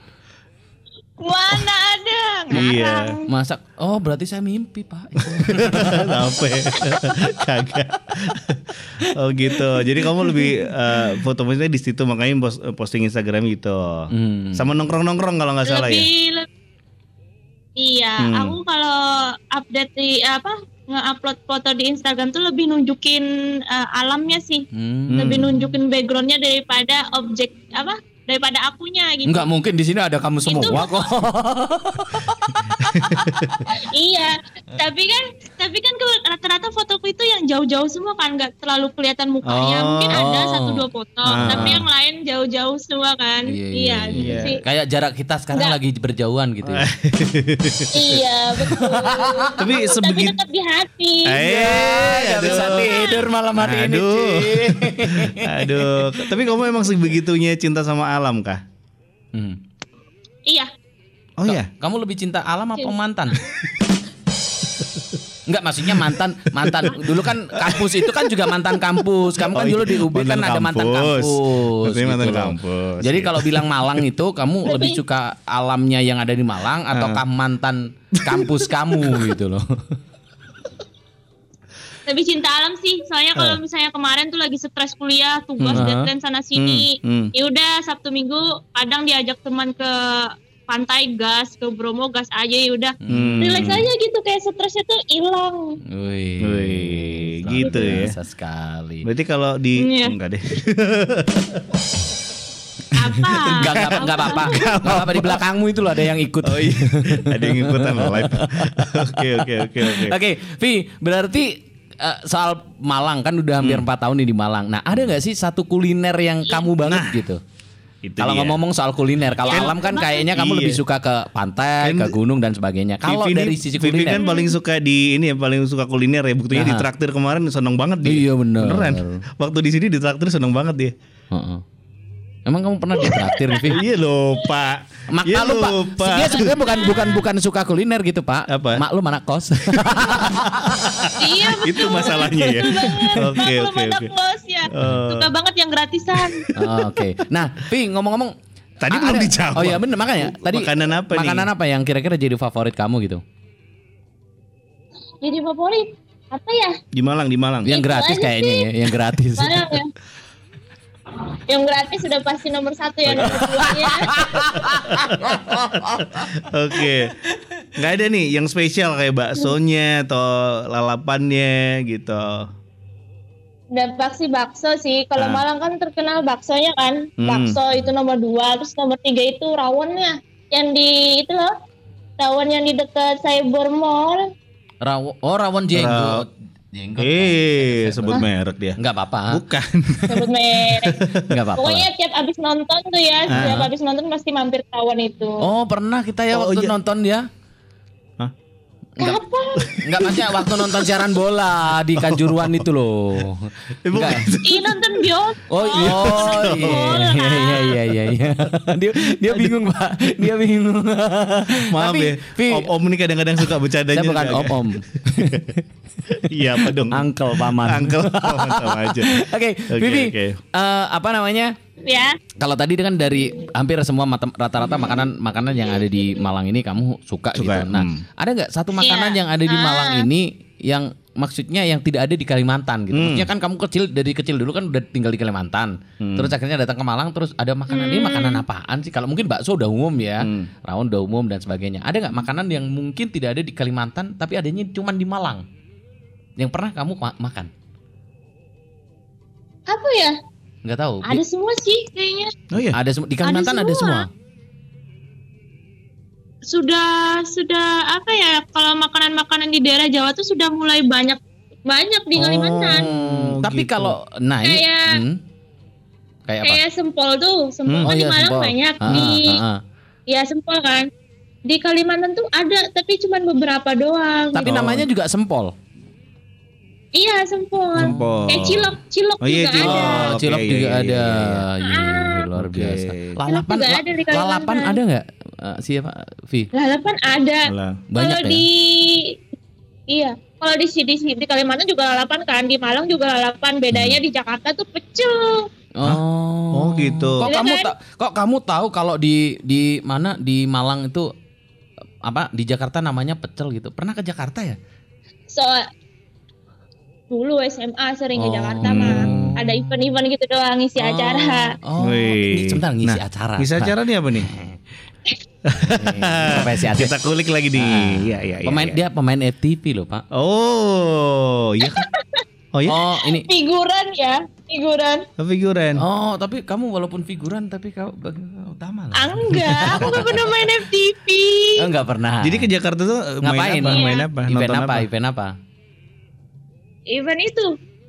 Mana ada? Iya. Masak. Oh, berarti saya mimpi, Pak. (laughs) Sampai kagak. oh gitu. Jadi kamu lebih eh, foto maksudnya di situ makanya pos- posting Instagram gitu. Hmm. Sama nongkrong-nongkrong kalau nggak salah ya. lebih le- iya Hmm. aku kalau update di apa nge-upload foto di Instagram tuh lebih nunjukin eh, alamnya sih Hmm. lebih nunjukin backgroundnya daripada objek apa daripada akunya gitu Enggak mungkin di sini ada kamu semua kok. (laughs) iya tapi kan tapi kan rata-rata fotoku itu yang jauh-jauh semua kan nggak terlalu kelihatan mukanya Oh. mungkin ada satu dua foto Ah. tapi yang lain jauh-jauh semua kan Iya, iya, iya, gitu iya. sih Kayak jarak kita sekarang Enggak. lagi berjauhan gitu ya. (laughs) iya betul Tapi tapi sebegitu tetap di hati Eh, Gak bisa tidur malam hari ini, Aduh. Ci. Aduh, tapi kamu emang sebegitunya cinta sama alam kah? Hmm. iya Oh ya. Kamu lebih cinta alam apa mantan? Enggak maksudnya mantan mantan dulu kan kampus itu kan juga mantan kampus. Kamu kan Oh, dulu di UB kan mantan ada mantan kampus. kampus. Maksudnya mantan loh. kampus, Jadi gitu. kalau bilang Malang itu kamu lebih suka alamnya yang ada di Malang ataukah mantan kampus kamu gitu loh. Lebih cinta alam sih soalnya kalau Eh. misalnya kemarin tuh lagi stres kuliah tugas Hmm. deadline sana sini Hmm, hmm. ya udah sabtu minggu kadang diajak teman ke pantai gas ke Bromo gas aja ya udah Hmm. relax aja gitu kayak stresnya tuh hilang Wih, Wih, gitu ya. biasa sekali. Berarti kalau di Iya. enggak deh. apa Enggak enggak enggak apa-apa. Enggak apa-apa di belakangmu itu loh ada yang ikut. Oh iya, ada yang ikutan live. (laughs) Oke oke oke oke. Oke, Vi, berarti eh, soal Malang kan udah Hmm. hampir empat tahun nih di Malang. Nah, ada nggak sih satu kuliner yang kamu banget gitu? Itu Kalau ngomong soal kuliner, kalau Ya, alam kan kayaknya kamu Iya. lebih suka ke pantai, Kan ke gunung dan sebagainya. Kalau Vivi dari sisi Vivi kuliner, kan paling suka di ini ya paling suka kuliner ya buktinya Aha. di traktir kemarin seneng banget dia. Iya, bener. Beneran. Waktu di sini di traktir seneng banget dia. Heeh. Emang kamu pernah ditraktir nih? Iya lupa. Mak Iya lu, Pak. lupa. Dia sebenarnya bukan bukan bukan suka kuliner gitu, Pak. Apa? Mak lu mana kos? (laughs) iya betul Itu masalahnya ya. Oke Maklum oke anak oke. kos ya Oh. suka banget yang gratisan (laughs) Oh, Oke. Nah, Vi ngomong-ngomong Tadi a- belum ada- dijawab. Oh iya bener makanya. Tadi Makanan apa nih? Makanan apa yang kira-kira jadi favorit kamu gitu? jadi favorit apa ya Di Malang di Malang. Yang gratis kayaknya ya, yang gratis. Mana ya (laughs) yang gratis sudah pasti nomor satu ya nomor dua ya (laughs) Oke. Nggak ada nih yang spesial kayak baksonya atau lalapannya gitu. udah pasti bakso sih kalau Ah. Malang kan terkenal baksonya kan Hmm. bakso itu nomor dua terus nomor tiga itu rawonnya yang di itu loh rawon yang di dekat Cyber Mall Rawo, oh rawon jenggot. Jenggot. Eh, (laughs) sebut merek dia. Enggak apa-apa. Bukan. sebut merek Enggak apa-apa. pokoknya lah. tiap abis nonton tuh ya tiap abis nonton pasti mampir ke rawon itu Oh, pernah kita ya Oh, waktu iya. nonton dia. Enggak. Enggak maksudnya waktu nonton siaran bola di Kanjuruan itu loh. Eh, bukan. Enggak. Ih nonton bioskop Oh iya, oh, iya, iya, iya, iya, iya. Dia dia bingung pak, dia bingung. Maaf Tapi, ya. Om Om ini kadang-kadang suka bercandanya. saya bukan om om, Iya apa dong? uncle paman. Uncle. Oh, mantap aja. (laughs) Oke, Oke, Vivi, eh, apa namanya? Ya Kalau tadi kan dari hampir semua mata- rata-rata makanan makanan yang ada di Malang ini kamu suka, Suka, gitu. Nah, hmm. ada nggak satu makanan Iya. yang ada di Malang Ah. ini yang maksudnya yang tidak ada di Kalimantan gitu. Hmm. Maksudnya kan kamu kecil dari kecil dulu kan udah tinggal di Kalimantan. Hmm. Terus akhirnya datang ke Malang terus ada makanan ini makanan apaan sih? Kalau mungkin bakso udah umum ya, Hmm. rawon udah umum dan sebagainya. Ada nggak makanan yang mungkin tidak ada di Kalimantan tapi adanya cuma di Malang? Yang pernah kamu ma- makan? apa ya Nggak tahu. ada semua sih kayaknya Oh iya. Ada semua di Kalimantan ada semua. semua. sudah sudah apa ya kalau makanan-makanan di daerah Jawa tuh sudah mulai banyak banyak di Kalimantan Oh, tapi gitu. kalau nah ini Kayak- hmm. Kayak apa? Kayak Sempol tuh, Sempol Hmm. kan Oh di iya, Malang Sempol. banyak. Ah, di ah, ah. ya Sempol kan. Di Kalimantan tuh ada, tapi cuma beberapa doang. Tapi Oh. namanya juga sempol. Iya Sempol. Sempol. Kayak cilok, cilok Oh, iya, juga cilok. ada. Oh, cilok iya, juga iya, ada. iya, Iya, luar Oke. biasa. Lalapan, juga ada di Kalimantan. lalapan ada nggak? Eh, siapa? Vi. Lalapan ada. Banyak kalau ya? di iya, kalau di di, di Kalimantan juga lalapan kan, di Malang juga lalapan. Bedanya di Jakarta tuh pecel. Oh. Oh, gitu. Kok Iya kamu kan? ta- kok kamu tahu kalau di di mana di Malang itu apa di Jakarta namanya pecel gitu. Pernah ke Jakarta ya? So dulu SMA sering ke Oh. Jakarta mah. Ada event-event gitu doang ngisi acara. Oh, Wih. ini sebentar ngisi Nah, acara. Bisa acara nih apa nih? Nih, Profesi artis. Kita kulik lagi nih. Iya, iya, iya. Pemain iya. dia pemain FTV loh, Pak. Oh, iya kan? Oh ya, Oh, ini Figuran ya, figuran. figuran. Oh, tapi kamu walaupun figuran tapi kau bagian utama lah. Enggak, aku gak pernah main FTV. Oh, enggak pernah. Jadi ke Jakarta tuh eh, ngapain? main apa? Iya. Main apa? Event Nonton apa? Event apa? Event itu,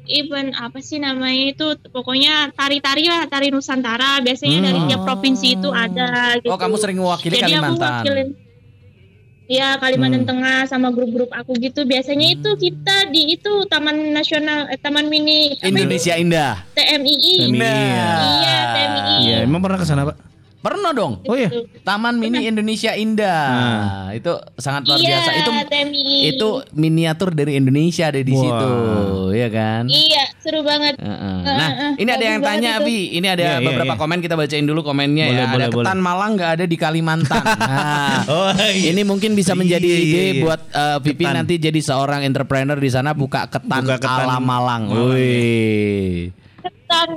event apa sih namanya itu? Pokoknya tari-tari lah, tari Nusantara. Biasanya dari tiap provinsi itu ada. Gitu. Oh, kamu sering mewakili Jadi aku Kalimantan. wakilin Ya Kalimantan Hmm. Tengah sama grup-grup aku gitu. Biasanya itu kita di itu Taman Nasional, eh, Taman Mini apa? Indonesia Indah. TMII. TMII, iya. Iya, TMII. Iya, emang pernah ke sana, Pak? Pernah dong. Oh iya. Taman Mini Indonesia Indah. Nah. Itu sangat luar Iya, biasa. Itu TMII. itu miniatur dari Indonesia ada di Wah. situ, ya kan? Iya, seru banget. Heeh. Eh, Nah, eh, ini ada bagus yang tanya, itu. Vi. Ini ada Iya, iya, beberapa iya. komen kita bacain dulu komennya Boleh, ya. boleh, ada ketan Malang nggak ada di Kalimantan. (laughs) Nah, Oh, iya. ini mungkin bisa menjadi Iya, iya, ide iya. buat uh, Vivi Ketan. nanti jadi seorang entrepreneur di sana buka ketan, Buka ketan ala Malang. Malang, Wih. ketan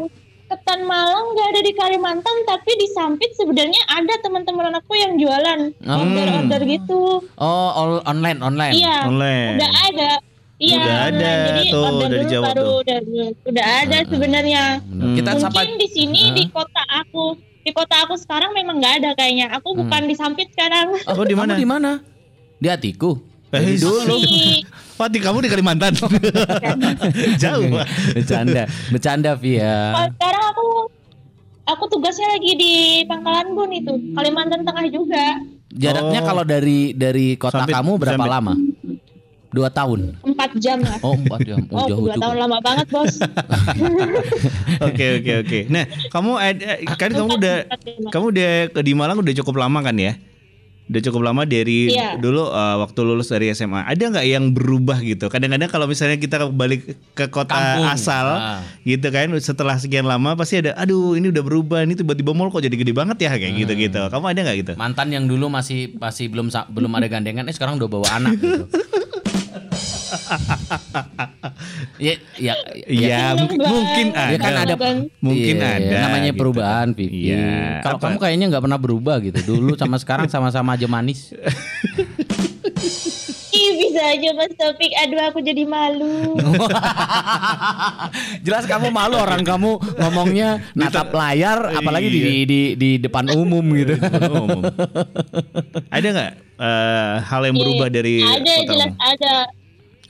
ketan Malang nggak ada di Kalimantan tapi di Sampit sebenarnya ada teman-teman anakku yang jualan Oh. order-order gitu Oh, all- online, online. iya Online. udah ada iya Udah ada jadi tuh, order dari Jawa baru tuh. udah udah ada sebenarnya Benar. Kita mungkin sapa di sini di kota aku di kota aku sekarang memang nggak ada kayaknya aku bukan di Sampit sekarang Oh, di mana? Di mana? Di hatiku. Eh, dulu. (laughs) Pati kamu di Kalimantan. (laughs) Jauh, bercanda, bercanda Via. kalau sekarang aku aku tugasnya lagi di Pangkalan Bun itu Kalimantan Tengah juga Jaraknya Oh. kalau dari dari kota Sampai- kamu berapa sampai- lama? Dua tahun. empat jam lah Oh empat jam. Oh, Oh, jauh dua juga. tahun lama banget bos. (laughs) Oke, oke, oke. Nah, kamu ada kan kamu udah kamu udah ke di Malang udah cukup lama kan ya? Udah cukup lama dari Iya. dulu uh, waktu lulus dari SMA. Ada nggak yang berubah gitu? Kadang-kadang kalau misalnya kita balik ke kota Kampung. asal Ah. gitu kan setelah sekian lama pasti ada aduh ini udah berubah ini tiba-tiba mall kok jadi gede banget ya kayak gitu-gitu. Kamu ada nggak gitu? Mantan yang dulu masih masih belum belum ada gandengan, eh sekarang udah bawa anak gitu. (laughs) ya, ya, ya, Iya, mungkin, mungkin ada. Ya kan ada Mungkin Iya, ada, namanya gitu. perubahan Vivi. Iya, Kalau kamu kayaknya nggak pernah berubah gitu. Dulu sama sekarang (laughs) sama-sama aja manis. Ih, bisa aja Mas Topik. Aduh, aku jadi malu. (laughs) Jelas kamu malu orang kamu ngomongnya natap layar apalagi di, Iya. di di depan umum gitu. Umum. (laughs) ada nggak eh, hal yang berubah dari ada jelas ada.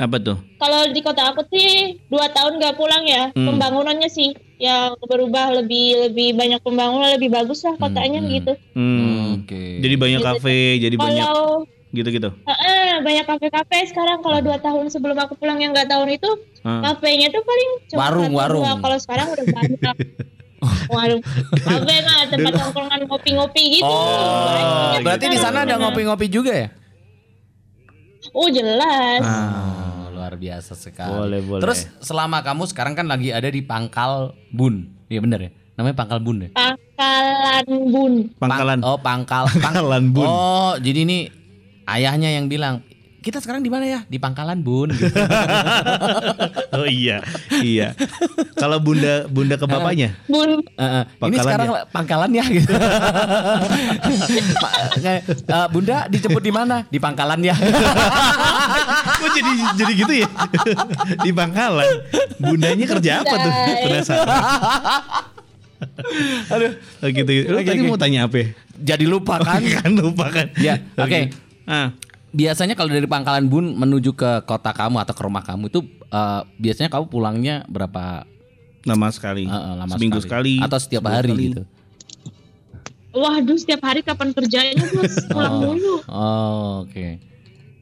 Apa tuh? Kalau di kota aku sih dua tahun gak pulang ya. Hmm. Pembangunannya sih yang berubah lebih lebih banyak pembangunan lebih bagus lah kotanya gitu. Hmm. Oke. Jadi banyak Gitu. kafe, jadi banyak Kalau gitu-gitu. Heeh, banyak kafe-kafe sekarang kalau dua tahun sebelum aku pulang yang nggak tahun itu Ah. kafenya tuh paling cuma Warung, satu, warung. dua. Kalau sekarang udah banyak. (laughs) warung kafe mah tempat nongkrongan ngopi-ngopi gitu. Oh, Banyak berarti di sana ada ngopi-ngopi juga ya? Oh jelas. Oh, luar biasa sekali. Boleh, boleh. Terus selama kamu sekarang kan lagi ada di Pangkal Bun. Iya bener ya? Namanya Pangkal Bun ya? Pangkalan Bun. Pangkalan. Pang- oh, Pangkal. Pang- (laughs) Pangkalan Bun. Oh, jadi ini ayahnya yang bilang, "Kita sekarang di mana ya?" Di Pangkalan Bun gitu. (laughs) Oh iya, iya. Kalau bunda bunda ke bapaknya, Bun. Eh, ini sekarang ya? pangkalan ya gitu. (laughs) Kayak, eh, Bunda dijemput di mana? Di pangkalan ya. Kok jadi jadi gitu ya? (laughs) Di Pangkalan. Bundanya kerja apa tuh? Penasaran. (laughs) Aduh, oh, gitu. Lu Oke, tadi mau tanya apa? Jadi lupa kan? kan lupa kan? Ya, oke. Ah, Biasanya kalau dari Pangkalan Bun menuju ke kota kamu atau ke rumah kamu itu eh, biasanya kamu pulangnya berapa Lama sekali. Heeh, lama Seminggu sekali. Atau setiap hari sekali. gitu. Waduh, setiap hari kapan kerjanya bos? (laughs) Pulang Oh. mulu. Oh, oke.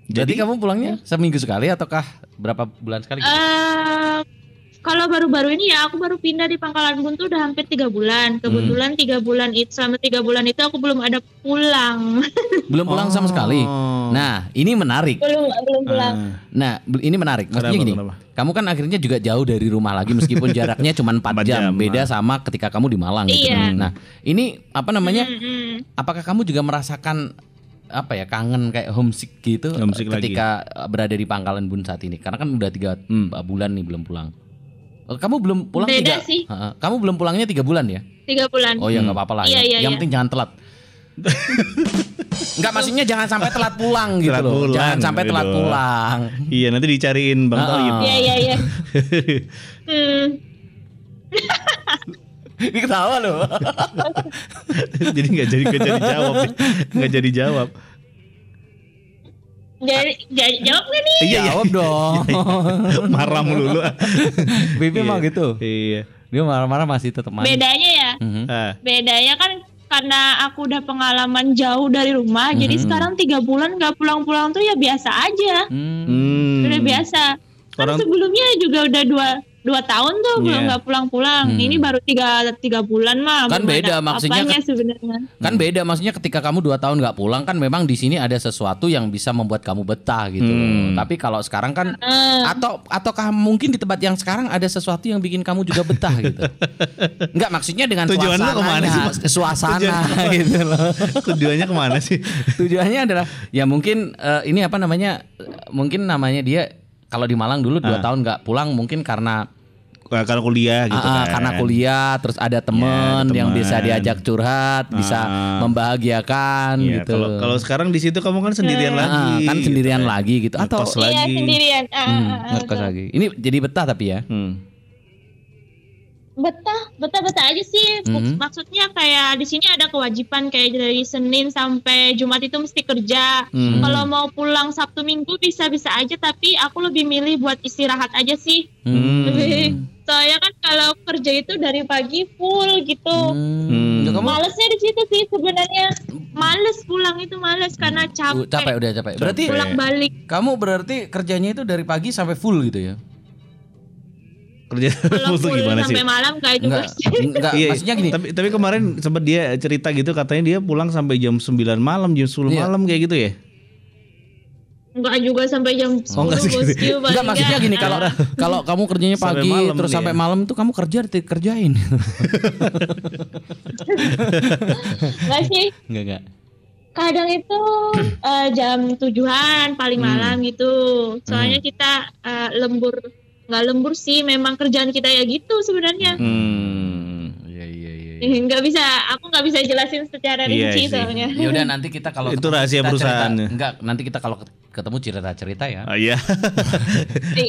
Jadi Jadi- kamu pulangnya seminggu sekali ataukah berapa bulan sekali? gitu? Eh, kalau baru-baru ini ya aku baru pindah di Pangkalan Bun tuh udah hampir tiga bulan. Kebetulan tiga bulan itu selama tiga bulan itu aku belum ada pulang. (laughs) Belum pulang sama sekali. Oh. Nah, ini menarik. belum belum pulang. Ah. Nah, ini menarik. Maksudnya Kenapa, gini, kenapa? kamu kan akhirnya juga jauh dari rumah lagi meskipun (laughs) jaraknya cuma 4 Empat jam. jam, Beda ah. sama ketika kamu di Malang gitu. Iya. Nah, ini apa namanya? Mm-mm. Apakah kamu juga merasakan apa ya kangen kayak homesick gitu Homesick ketika berada di Pangkalan Bun saat ini? Karena kan udah tiga Hmm. bulan nih belum pulang. Oh, Kamu belum pulang Beda tiga? sih. Heeh. Kamu belum pulangnya tiga bulan ya? Tiga bulan. Oh ya nggak apa-apa lah. Iya, yang, iya, yang iya. penting jangan telat. Enggak maksudnya jangan sampai telat pulang gitu Telat loh. pulang, jangan sampai telat gitu. pulang. Iya nanti dicariin Bang. Iya iya iya. (laughs) (laughs) (laughs) Ini ketawa loh. (laughs) jadi nggak jadi nggak jadi jawab, nggak jadi jawab. Jadi ja- jawab nggak nih? Iya, iya. Jawab dong. (laughs) Marah melulu. Bibi mah gitu. Iya. Dia marah-marah masih tetap manis. Bedanya ya, Mhm. Ah, bedanya kan karena aku udah pengalaman jauh dari rumah, jadi Mhm. sekarang tiga bulan nggak pulang-pulang tuh ya biasa aja, Hmm. hmm. udah biasa. Kan Orang- sebelumnya juga udah dua dua tahun tuh belum Iya. nggak pulang-pulang. Hmm. Ini baru tiga tiga bulan mah. Kan belum beda, ada maksudnya apanya kan- sebenarnya. Kan beda maksudnya ketika kamu dua tahun nggak pulang kan memang di sini ada sesuatu yang bisa membuat kamu betah gitu. Hmm. Tapi kalau sekarang kan Eh, atau ataukah mungkin di tempat yang sekarang ada sesuatu yang bikin kamu juga betah (laughs) gitu. Enggak maksudnya dengan Tujuan lu ke mana sih, Mas? suasana (laughs) gitu loh. Tujuannya ke mana sih? Tujuannya adalah ya mungkin eh, ini apa namanya? Mungkin namanya dia kalau di Malang dulu dua Ah. tahun nggak pulang mungkin karena Kalau kuliah gitu ah, kan. karena kuliah terus ada teman ada yang teman. bisa diajak curhat, bisa Ah. membahagiakan Iya, gitu. Kalau kalau sekarang di situ kamu kan sendirian Ah, lagi. kan sendirian gitu. lagi gitu atau iya lagi. sendirian. Ah, Hmm, ngekos lagi. Ini jadi betah tapi ya. Hmm. Betah betah betah aja sih Mhm. maksudnya kayak di sini ada kewajiban kayak dari Senin sampai Jumat itu mesti kerja Hmm. kalau mau pulang Sabtu Minggu bisa bisa aja tapi aku lebih milih buat istirahat aja sih Hmm. lebih (laughs) soalnya kan kalau kerja itu dari pagi full gitu Hmm. Ya, kamu malesnya di situ sih sebenarnya males pulang itu males karena Uh, capek, capek udah capek. Berarti pulang balik kamu berarti kerjanya itu dari pagi sampai full gitu ya? Kerja full (laughs) tuh gimana sih? sampai malam kayak juga Enggak, sih enggak Iya, (laughs) maksudnya gini. Tapi tapi kemarin sempat dia cerita gitu katanya dia pulang sampai jam 9 malam, jam 10 Iya. malam kayak gitu ya. enggak juga sampai jam 10 Oh, enggak sih. bosku Enggak paling maksudnya enggak. gini kalau (laughs) kalau kamu kerjanya Sampai pagi malam terus dia. sampai malam itu kamu kerja kerjain. enggak sih Enggak enggak. kadang itu eh, jam tujuan paling Hmm. malam gitu soalnya kita eh, lembur nggak lembur sih memang kerjaan kita ya gitu sebenarnya Hmm. Iya iya iya. (laughs) nggak bisa aku nggak bisa jelasin secara Iya rinci sih. soalnya Ya udah nanti kita kalau Itu ketemu rahasia cerita-cerita. perusahaannya. Enggak, nanti kita kalau ketemu cerita-cerita ya. Oh iya. (laughs)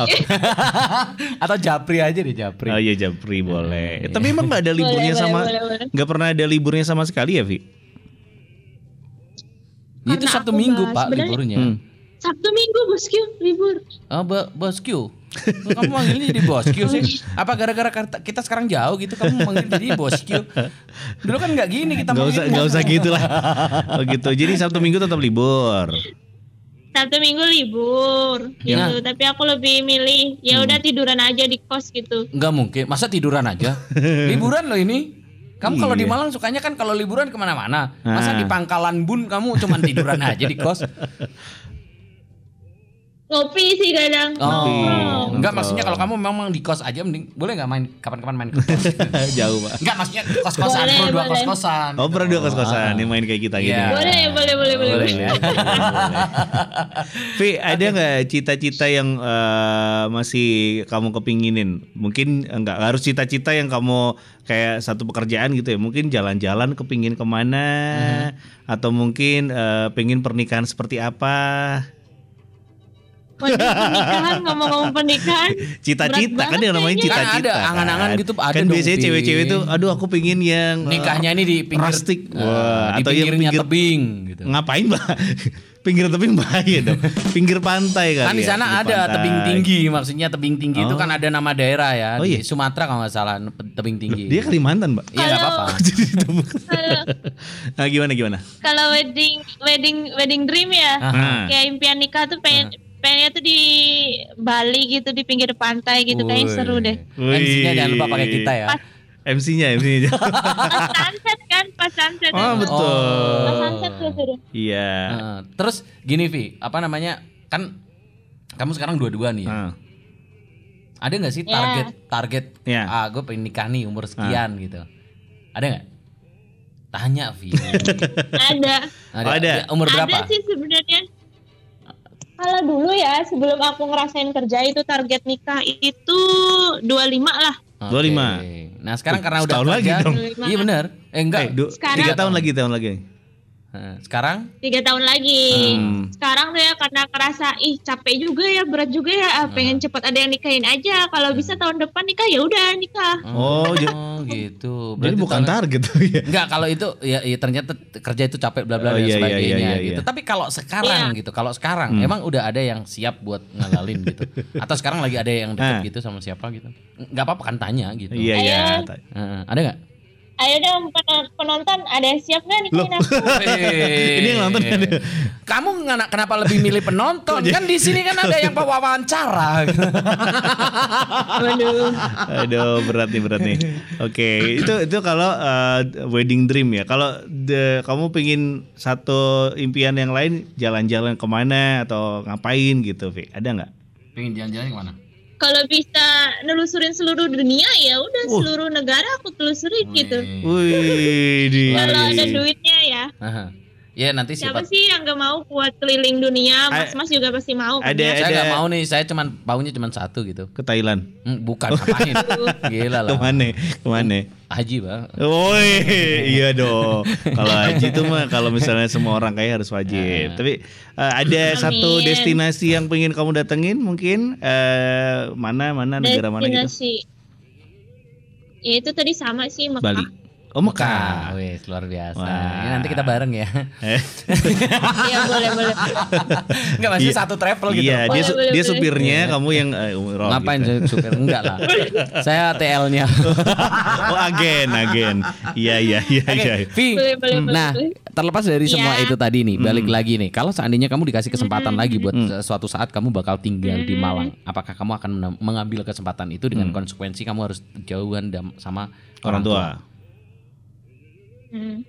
(laughs) Atau Japri aja deh Japri. Oh iya Japri boleh. Eh, Tapi emang nggak ada liburnya Boleh, sama boleh, boleh. nggak pernah ada liburnya sama sekali ya, Vi? Itu Karena Sabtu aku Minggu bahas, Pak liburnya. Hmm. Sabtu minggu bosku libur Oh, bo- bosku. Kamu manggilnya jadi bosku sih? Apa gara-gara kita sekarang jauh gitu kamu manggil jadi bosku? Dulu kan nggak gini kita Nggak usah nggak usah gitu lah. Oh gitu. Jadi Sabtu Minggu tetap libur. sabtu minggu libur gitu Ya. tapi aku lebih milih ya udah tiduran aja di kos gitu Nggak mungkin. Masa tiduran aja? (laughs) Liburan loh ini. Kamu kalau di Iya. Malang sukanya kan kalau liburan ke mana-mana. Masa Ah. di Pangkalan Bun kamu cuman tiduran aja di kos? (laughs) ngopi sih kadang Oh, Ngopi. enggak maksudnya kalau kamu memang di kos aja mending boleh nggak main kapan-kapan main ke kos? (laughs) Jauh, Pak. enggak maksudnya kos-kosan, Boleh, pro dua boleh. kos-kosan. Oh, pernah dua kos-kosan yang main kayak kita gitu. Iya. boleh boleh boleh boleh, Boleh, boleh. ya. (laughs) Vi, ada nggak cita-cita yang eh, masih kamu kepinginin? Mungkin nggak harus cita-cita yang kamu kayak satu pekerjaan gitu ya. Mungkin jalan-jalan kepingin ke mana? Atau mungkin eh, pengen pernikahan seperti apa? Pernikahan ngomong-ngomong pernikahan. Cita-cita kan yang namanya cita-cita. Kan ada angan-angan gitu, ada Kan dong, biasanya cewek-cewek tuh, aduh aku pengen yang eh, Nikahnya ini di pinggir rustic. eh, Wah, di atau yang pinggir tebing gitu. ngapain bah? (laughs) pinggir tebing bahaya dong. Pinggir pantai kan. Kan di sana ada tebing tinggi, maksudnya tebing tinggi itu Oh. kan ada nama daerah ya. Oh, di iya? Sumatera kalau nggak salah tebing tinggi. Dia Kalimantan, Mbak. Iya nggak apa-apa. (laughs) Nah, gimana gimana? kalau wedding wedding wedding dream ya. Nah. Kayak impian nikah tuh pengen pengennya tuh di Bali gitu di pinggir pantai gitu kayaknya Wih. seru deh. MC-nya jangan lupa pakai kita ya. Pas, MC-nya, MC-nya. (laughs) pas sunset kan, pas sunset. oh, betul. Pas sunset tuh seru. Iya. Heeh. terus gini Vi, apa namanya? Kan kamu sekarang dua-dua nih ya. Ah. Ada nggak sih Ya. target target Ya. ah gue pengen nikah nih umur sekian gitu. Ada nggak? Tanya Vi. (laughs) Ada. Oh, ada. Ya, Umur berapa? Ada sih sebenarnya. Kalau dulu ya sebelum aku ngerasain kerja itu target nikah itu 25 lah. Oke. 25. Nah sekarang karena udah Setahun lagi dong. iya benar. Eh enggak, Eh, du- Sekarang- tiga tahun lagi, tahun lagi. Heeh, sekarang tiga tahun lagi. Hmm. Sekarang tuh ya karena kerasa ih capek juga ya berat juga ya ah, pengen cepat ada yang nikahin aja. Kalau bisa tahun depan nikah ya udah nikah. Oh, j- oh (laughs) gitu. Jadi Berarti bukan tahun- target tuh ya. Enggak, kalau itu ya, ya ternyata kerja itu capek bla bla Oh, dan iya, iya, sebagainya iya, iya, gitu. iya. Tapi kalau sekarang Iya. gitu, kalau sekarang Hmm. emang udah ada yang siap buat ngalalin gitu. (laughs) Atau sekarang lagi ada yang deket Ah. gitu sama siapa gitu. Enggak apa-apa kan tanya gitu. Iya, iya. Heeh, ada enggak? Ayo dong pen- penonton ada yang siap nggak aku? (laughs) Ini yang nonton kan? Kamu kenapa lebih milih penonton? Kan di sini kan ada yang wawancara. Waduh. Aduh berat nih berat nih. Oke itu itu kalau uh, wedding dream ya. Kalau the- kamu pengen satu impian yang lain jalan-jalan ke mana atau ngapain gitu, Vi? Ada nggak? Pengen jalan-jalan ke mana? Kalau bisa nelusurin seluruh dunia ya udah Uh. seluruh negara aku telusurin gitu. Wih, Kalau ada duitnya ya. Aha. Ya nanti Siapa siapa sih yang gak mau buat keliling dunia? A- Mas-mas juga pasti mau. kan ada- ya? saya ada- mau nih, saya cuman paunya cuman satu gitu. Ke Thailand. Hmm, bukan ngapain? (laughs) Gila lah. Ke mana? Ke mana? Haji bang. Woi, iya dong. Kalau haji itu mah kalau misalnya semua orang kaya harus wajib. Tapi uh, ada Amin. satu destinasi yang pengen kamu datengin mungkin eh mana mana negara mana gitu? Destinasi. Ya itu tadi sama sih Mekah. Bali. Oh Mekah. Wes luar biasa. Wah. Ini nanti kita bareng ya. Eh, (laughs) Iya boleh boleh. Enggak maksudnya Iya. satu travel gitu. Iya, dia Boleh, su- boleh, dia boleh. supirnya, kamu yang umroh. Ngapain gitu. saya supir? Enggak lah. Saya TL-nya. (laughs) oh agen, agen. Iya, iya, iya, iya. Vi. Boleh, boleh, boleh, Nah, boleh. terlepas dari semua Iya. itu tadi nih, balik lagi nih. Kalau seandainya kamu dikasih kesempatan lagi buat Hmm. uh, suatu saat kamu bakal tinggal di Malang, apakah kamu akan mengambil kesempatan itu dengan konsekuensi kamu harus jauhan sama Hmm. Orang tua. Hmm.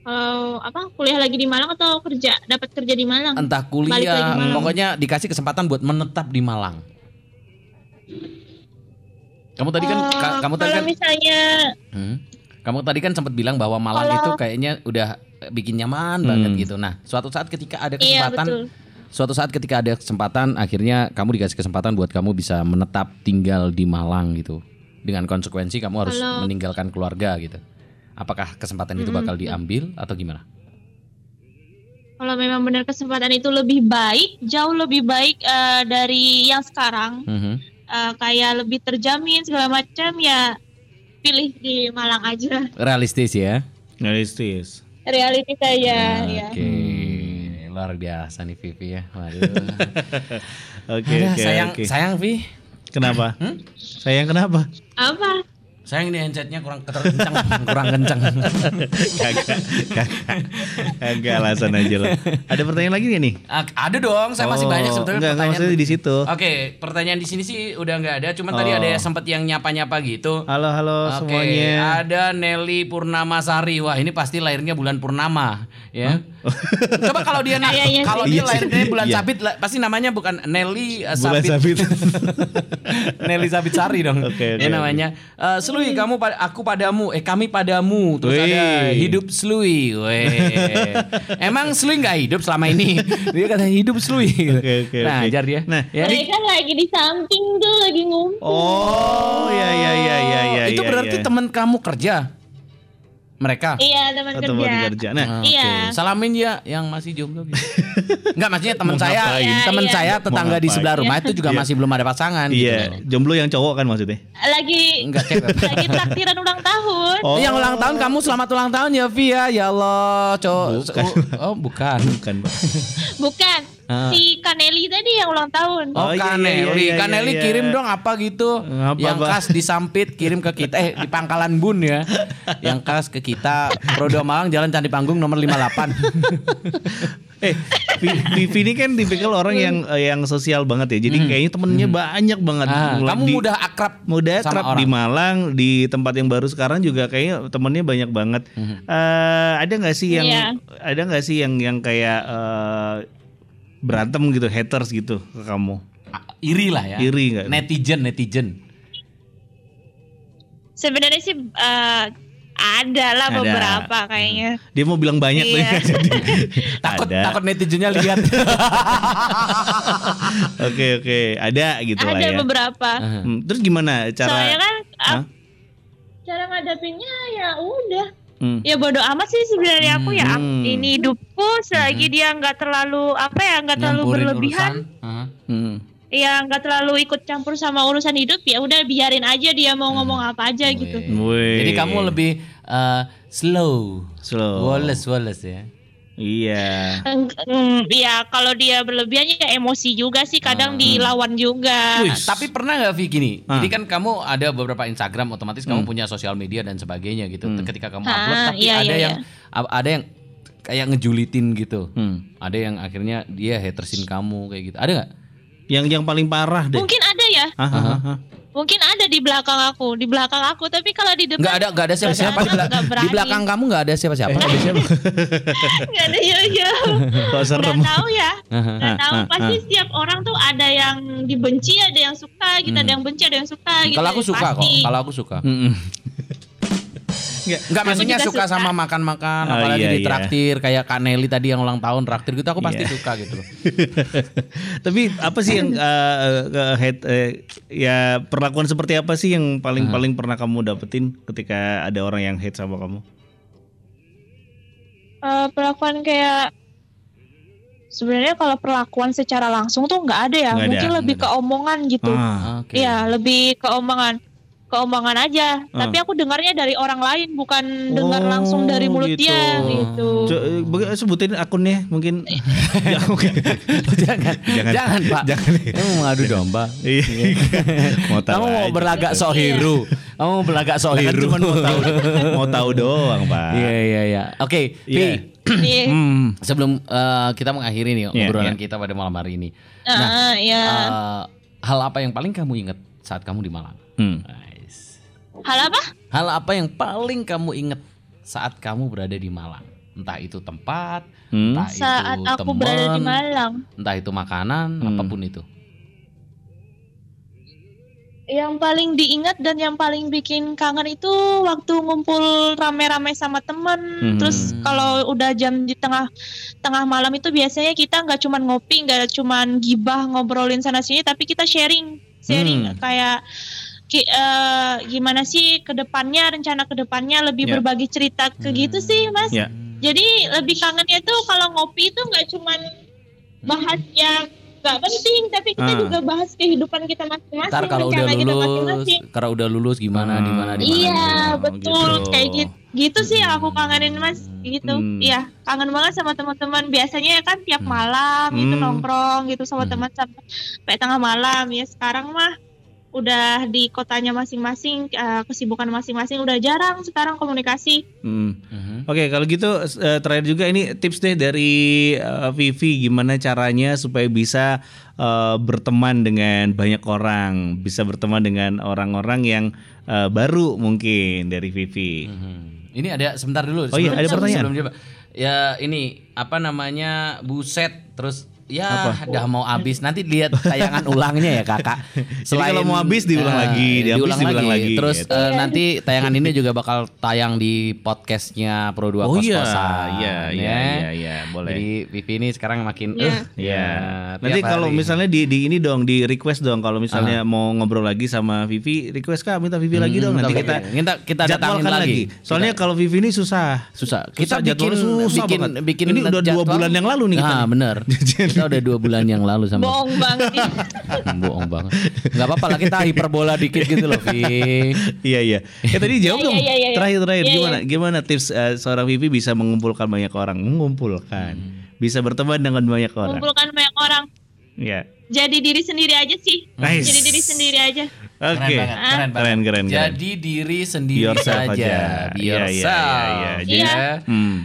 Kalau apa kuliah lagi di Malang atau kerja dapat kerja di Malang? Entah Balik lagi kuliah, Malang. pokoknya dikasih kesempatan buat menetap di Malang. Kamu tadi kan, Eh, ka- kamu tadi kalau kan, misalnya Hmm. kamu tadi kan sempat bilang bahwa Malang Kalau- itu kayaknya udah bikin nyaman banget gitu. Nah, suatu saat ketika ada iya kesempatan, betul. suatu saat ketika ada kesempatan, akhirnya kamu dikasih kesempatan buat kamu bisa menetap tinggal di Malang gitu. Dengan konsekuensi kamu harus Kalau- meninggalkan keluarga gitu. Apakah kesempatan itu bakal diambil atau gimana? Kalau memang benar kesempatan itu lebih baik, jauh lebih baik eh, dari yang sekarang, Mhm. eh, kayak lebih terjamin segala macam ya pilih di Malang aja. Realistis ya. Realistis. Reality saja ya. Oke, luar biasa nih Vivi ya. Waduh. (laughs) Oke, Aduh, oke, sayang, oke. sayang Vi. Kenapa? Sayang kenapa? Apa? Sayang ini handsetnya kurang kencang, (laughs) kurang kencang. Kagak, kagak. Kagak alasan aja lah. Ada pertanyaan lagi nggak nih? Ah, ada dong, saya masih Oh, banyak sebetulnya enggak, enggak, pertanyaan. maksudnya di situ. Oke, pertanyaan di sini sih udah nggak ada, cuman tadi Oh. ada yang sempat yang nyapa-nyapa gitu. Halo, halo Oke, semuanya. ada Nelly Purnama Sari. Wah, ini pasti lahirnya bulan purnama, ya. (laughs) Coba kalau dia na- Kayaknya kalau dia Iya sih. lahirnya bulan Iya. sabit, pasti namanya bukan Nelly uh, Bulan Sabit. sabit. (laughs) Nelly Sabit Sari dong. Oke, oke, ya namanya. Eh, Slui kamu aku padamu, eh kami padamu. Terus Wih. ada hidup Slui. Weh. (laughs) Emang Slui nggak hidup selama ini? (laughs) Dia kata hidup Slui. Oke, oke, nah, oke. ajar dia. Nah, ya. Mereka lagi di samping tuh lagi ngumpul. Oh, ya ya ya ya ya. itu ya, berarti ya. teman kamu kerja. Mereka. Iya teman atau mau kerja. kerja. Nah, Oke. Iya. Salamin ya yang masih jomblo gitu. (laughs) Enggak maksudnya teman saya, teman Iya, saya Mau tetangga di sebelah rumah itu juga Iya. masih belum ada pasangan gitu. iya, loh. jomblo yang cowok kan maksudnya. Lagi Enggak cewek. (laughs) lagi traktiran ulang tahun. Oh. Yang ulang tahun kamu selamat ulang tahun ya Via. Ya Allah, cowok. Bukan. Oh, bukan. Bukan, Pak. Bukan. Ah. Si Kaneli tadi yang ulang tahun. Oh, Oh, iya, Kaneli, iya, iya, Kaneli iya. kirim dong apa gitu. Apa, yang khas disampit kirim ke kita eh di Pangkalan Bun ya. yang khas ke kita Prodo Malang Jalan Candi Panggung nomor 58. (laughs) Eh, Vi- Vivi ini kan tipikal orang yang eh, yang sosial banget ya. Jadi kayaknya temennya banyak banget. Hmm. Ah, kamu di- mudah akrab mudah akrab orang. di Malang di tempat yang baru sekarang juga kayaknya temennya banyak banget. Hmm. Eh, ada nggak sih yang Iya. ada nggak sih yang yang kayak eh, berantem gitu, haters gitu ke kamu? Iri lah ya. Iri nggak? Netizen, netizen. Sebenarnya sih eh, ada lah Ada. beberapa kayaknya. Dia mau bilang banyak Iya. tapi (laughs) nggak jadi. Takut Ada. takut netizennya lihat. (laughs) Oke oke, ada gitu lah ada ya. beberapa. Hmm, Terus gimana cara? Soalnya kan ap- cara ngadapinnya ya udah. Hmm. Ya bodo amat sih sebenarnya aku ya Hmm. ini hidupku selagi dia nggak terlalu apa ya nggak terlalu Nyampurin berlebihan. Heeh. Hmm. Ya nggak terlalu ikut campur sama urusan hidup ya udah biarin aja dia mau ngomong apa aja gitu. Wih. Jadi kamu lebih eh, slow. Slow. Wallace, Wallace ya. Iya. Mm, Ya kalau dia berlebihan ya emosi juga sih kadang dilawan juga. Wih. Tapi pernah nggak Vi gini? Ah. Jadi kan kamu ada beberapa Instagram otomatis kamu punya sosial media dan sebagainya gitu. Ketika kamu Ah, upload tapi iya, ada iya, yang a- ada yang kayak ngejulitin gitu. Hmm. Ada yang akhirnya dia hatersin kamu kayak gitu. Ada nggak? Yang yang paling parah deh. Mungkin ada ya, Ah, ah, ah. mungkin ada di belakang aku, di belakang aku. Tapi kalau di depan Nggak ada nggak ada siapa-siapa bela- berani. di belakang kamu nggak ada siapa-siapa. Ada siapa? (laughs) nggak ada (laughs) yo-yo. Kok Nggak serem? tahu ya, (laughs) Aha. nggak tahu. ah, Pasti setiap orang tuh ada yang dibenci, ada yang suka, gitu. Ada yang benci, ada yang suka. Gitu. Kalau aku suka kok. Pasti. Kalau aku suka. Enggak maksudnya suka suka. sama makan-makan Oh, apalagi iya, di iya. traktir kayak Kak Nelly tadi yang ulang tahun traktir gitu aku pasti Iya. suka gitu loh. (laughs) Tapi apa sih yang (laughs) eh, eh, hate, eh, ya perlakuan seperti apa sih yang paling paling pernah kamu dapetin ketika ada orang yang hate sama kamu? Eh, perlakuan kayak sebenarnya kalau perlakuan secara langsung tuh nggak ada ya ada, mungkin lebih ke omongan gitu Ah, Oke. Iya lebih ke omongan ke omongan aja Ah. tapi aku dengarnya dari orang lain bukan dengar langsung dari Oh, mulut gitu. dia gitu Co- eh, sebutin akunnya mungkin. (laughs) ya, oke. jangan, Jangan. jangan, Pak. Jangan. Kamu mau ngadu domba. Iya. mau tahu Kamu mau aja. berlagak sok hero. Kamu mau berlagak sok Kan hero. cuma mau tahu, mau tahu doang, Pak. Iya iya iya. Oke, Iya. Pi. Iya. Hmm. Sebelum eh, kita mengakhiri nih Iya, obrolan iya. kita pada malam hari ini. Ah, ya Eh, hal apa yang paling kamu ingat saat kamu di Malang? Hmm. Nice. Hal apa Hal apa yang paling kamu ingat saat kamu berada di Malang? Entah itu tempat, Hmm. entah saat itu aku teman, berada di Malang entah itu makanan, Hmm. apa pun itu. yang paling diingat dan yang paling bikin kangen itu waktu ngumpul rame-rame sama temen Hmm. terus kalau udah jam di tengah tengah malam itu biasanya kita nggak cuman ngopi nggak cuman gibah ngobrolin sana sini tapi kita sharing sharing Hmm. kayak ki- eh, gimana sih ke depannya rencana ke depannya lebih Ya. berbagi cerita ke gitu sih mas Ya. jadi lebih kangennya tuh kalau ngopi itu nggak cuman bahas yang nggak penting tapi kita Ah. juga bahas kehidupan kita masing-masing Ntar kalau udah rencana kita lulus, masing-masing kalau udah lulus gimana, di mana, di mana. iya gitu. betul Gitu. kayak gitu gitu sih yang aku kangenin mas gitu Hmm. iya kangen banget sama teman-teman biasanya kan tiap malam itu Hmm. nongkrong gitu sama Hmm. teman sampai tengah malam ya sekarang mah udah di kotanya masing-masing eh, kesibukan masing-masing udah jarang sekarang komunikasi Hmm. Mhm. Oke, kalau gitu eh, terakhir juga ini tips deh dari eh, Vivi gimana caranya supaya bisa eh, berteman dengan banyak orang, bisa berteman dengan orang-orang yang eh, baru mungkin dari Vivi. Mhm. Ini ada sebentar dulu. Oh iya, ada pertanyaan. Sebelum dia, ya ini apa namanya buset terus ya udah mau habis nanti lihat tayangan ulangnya ya kakak. (laughs) Jadi kalau mau habis diulang eh, lagi, dihabis diulang lagi, Terus gitu. eh, nanti tayangan ini juga bakal tayang di podcastnya Pro 2 Oh iya, Kos-Kosan. iya, iya, ya. iya, iya, boleh. Jadi Vivi ini sekarang makin Iya. eh, Ya. tiap Nanti kalau hari. misalnya di, di ini dong di request dong kalau misalnya mau ngobrol lagi sama Vivi, request Kak minta Vivi lagi dong Hmm, nanti kita. Minta- kita datangin jadwalkan lagi. Soalnya kalau Vivi ini susah. susah. Kita Susah, bikin susah bikin banget. bikin Ini udah dua bulan yang lalu nih kita Nah, nih. (laughs) kita udah dua bulan yang lalu sama. Bohong banget nih. Bohong banget. Gak apa-apa lah kita hiperbola dikit gitu loh, Vi. iya iya. Ya tadi jawab Iya, dong. iya, iya, iya. Terakhir terakhir Iya, gimana gimana tips eh, seorang Vivi bisa mengumpulkan banyak orang, mengumpulkan, bisa berteman dengan banyak orang. Kumpulkan banyak orang. Iya. Jadi diri sendiri aja sih. Nice. Jadi diri sendiri aja. Oke. Keren banget, keren banget. Keren keren keren. Jadi diri sendiri Yourself aja. Be Iya, iya, yourself. iya, iya. Iya. Ya. Hmm.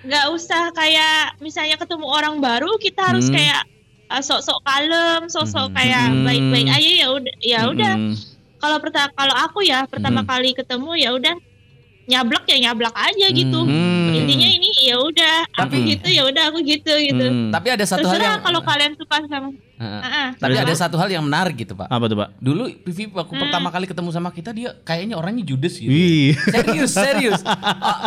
Nggak usah kayak misalnya ketemu orang baru kita harus Hmm. kayak uh, sok-sok kalem, sok-sok kayak Hmm. baik-baik aja ya udah. Ya udah. Mm-mm. Kalau pertama kalau aku ya pertama Hmm. kali ketemu ya udah nyablak ya nyablak aja gitu. Hmm. Intinya ini ya udah aku Hmm. gitu ya udah aku gitu gitu. Hmm. Tapi ada satu hal Terserah yang kalau kalian suka sama. Heeh. Heeh. Tapi ada satu hal yang menarik gitu, Pak. Apa tuh, Pak? Dulu Vivi waktu Hmm. pertama kali ketemu sama kita dia kayaknya orangnya judes gitu. Wih. Serius, serius. Uh,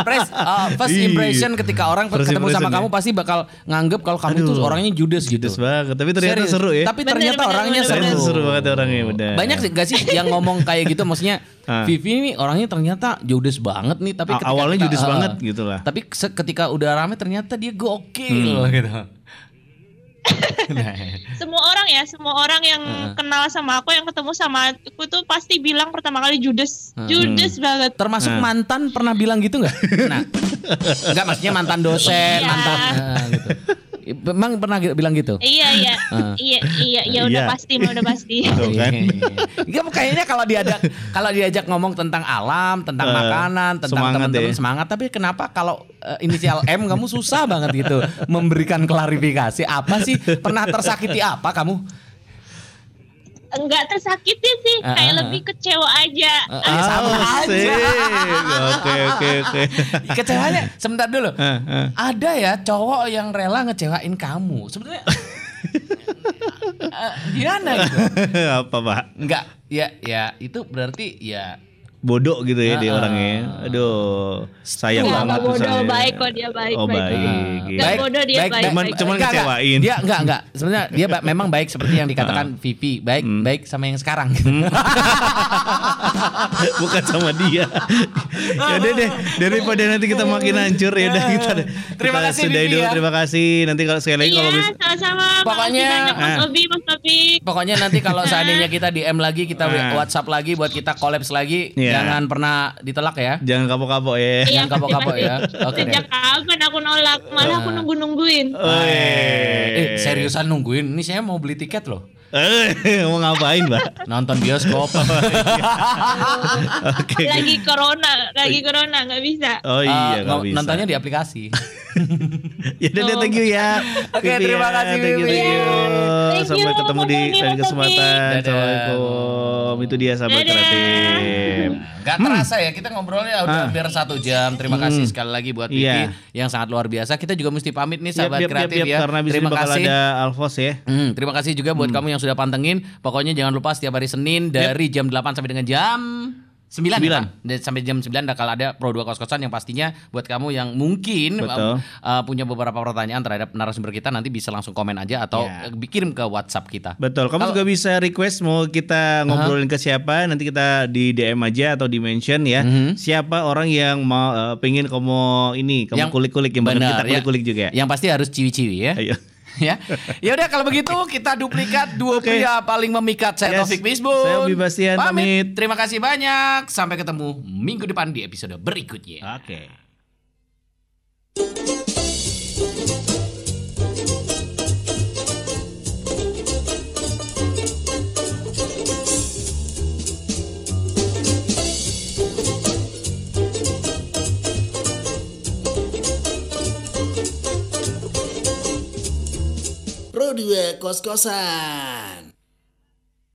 pres, uh, first Ih. impression ketika orang First ketemu sama impression kamu ya. pasti bakal nganggep kalau kamu Aduh. tuh orangnya judes gitu. Judes banget, tapi ternyata Serius. seru ya. Tapi Bener, ternyata bener, orangnya bener, seru. Seru banget orangnya udah. Banyak sih gak sih yang ngomong kayak gitu maksudnya Ah. Vivi ini orangnya ternyata judes banget nih tapi ketika awalnya kita- judes ah, banget gitu lah. Tapi ketika udah rame ternyata dia gokil Hmm. gitu. (laughs) Semua orang ya, semua orang yang Heeh. kenal sama aku yang ketemu sama aku tuh pasti bilang pertama kali judes. Heeh. Judes banget. Termasuk Nah. mantan pernah bilang gitu nggak? Nah, nggak maksudnya mantan dosen, Iya. mantan eh, gitu. Memang pernah gi- bilang gitu? Iya iya. Heeh. (laughs) Iya iya ya udah Iya. pasti udah pasti. (laughs) Tuh kan. Iya, kayaknya kalau diajak kalau diajak ngomong tentang alam, tentang Eh, makanan, tentang semangat teman-teman ya. semangat, tapi kenapa kalau eh, inisial M kamu susah banget gitu memberikan klarifikasi apa sih? Pernah tersakiti apa kamu? Enggak tersakiti sih, Ah, kayak ah, lebih kecewa aja. Eh, eh, sama Ah, aja. Oke oke oke. Kecewanya sebentar dulu. Eh, eh. Ada ya cowok yang rela ngecewain kamu. Sebenarnya (laughs) eh, gimana gitu? Apa, Pak? Enggak, ya ya itu berarti ya Bodoh gitu ya dia Ah, orangnya. Aduh, sayang Enggak, banget bodoh, misalnya. baik kok dia baik. Oh, baik. Enggak Baik, bodoh dia baik. Cuman- baik. cuman Enggak, enggak. ngecewain. Dia enggak enggak. Sebenarnya dia ba- memang baik seperti yang dikatakan Vivi, baik Hmm. baik sama yang sekarang gitu. (laughs) Bukan sama dia. (laughs) ya udah deh, daripada nanti kita makin hancur ya udah kita Terima kita kasih, sudahi Vivi, dulu. ya. Terima kasih. Nanti kalau sekali lagi Iya, kalau bis sama-sama. Pokoknya, banyak Mas ah. Obi, Mas Topik. Pokoknya nanti kalau seandainya kita DM lagi, kita Ah. WhatsApp lagi buat kita collabs lagi, Iya. jangan pernah ditelak ya. jangan kapok-kapok ya. Iya, Jangan kapok-kapok ya. Oke deh. Sejak kapan aku nolak? Malah aku nunggu-nungguin. Eh, seriusan nungguin? Ini saya mau beli tiket loh. Eh, (laughs) mau ngapain, Mbak? Nonton bioskop. (laughs) Oke. Lagi corona, lagi corona nggak bisa. Oh iya, nggak ngo- bisa. nontonnya di aplikasi. (laughs) Ya udah deh, thank you ya. Oke, Vivi terima ya. kasih, Thank you, thank you. Thank Sampai you, ketemu di lain kesempatan. Assalamualaikum. Itu dia sahabat kreatif. Gak terasa ya kita ngobrolnya udah Ah. hampir satu jam. Terima kasih sekali lagi buat Vivi Iya. yang sangat luar biasa. Kita juga mesti pamit nih sahabat yap, yap, kreatif yap, ya. Karena bisa Terima bakal kasih. ada Alfos ya. Hmm, terima kasih juga buat kamu yang sudah pantengin. Pokoknya jangan lupa setiap hari Senin dari jam 8 sampai dengan jam 9, ya, Sembilan. Pak? Sampai jam 9 bakal ada Pro 2 Kos-Kosan yang pastinya buat kamu yang mungkin Betul. uh, punya beberapa pertanyaan terhadap narasumber kita nanti bisa langsung komen aja atau Ya. uh, kirim ke WhatsApp kita. Betul. Kamu Kalau- juga bisa request mau kita ngobrolin ke siapa. Nanti kita di DM aja atau di mention ya. Mhm. Siapa orang yang mau eh, pengen kamu ini, kamu Yang- kulik-kulik yang bakal Benar, kita ya. kulik-kulik juga. Yang pasti harus ciwi-ciwi ya. Ayo. (laughs) ya. Ya udah kalau begitu kita duplikat dua Oke. pria paling memikat saya Yes. Taufik Misbun. Saya Obi Bastian, pamit. Terima kasih banyak. Sampai ketemu minggu depan di episode berikutnya. Oke. Pro dua Kos-Kosan.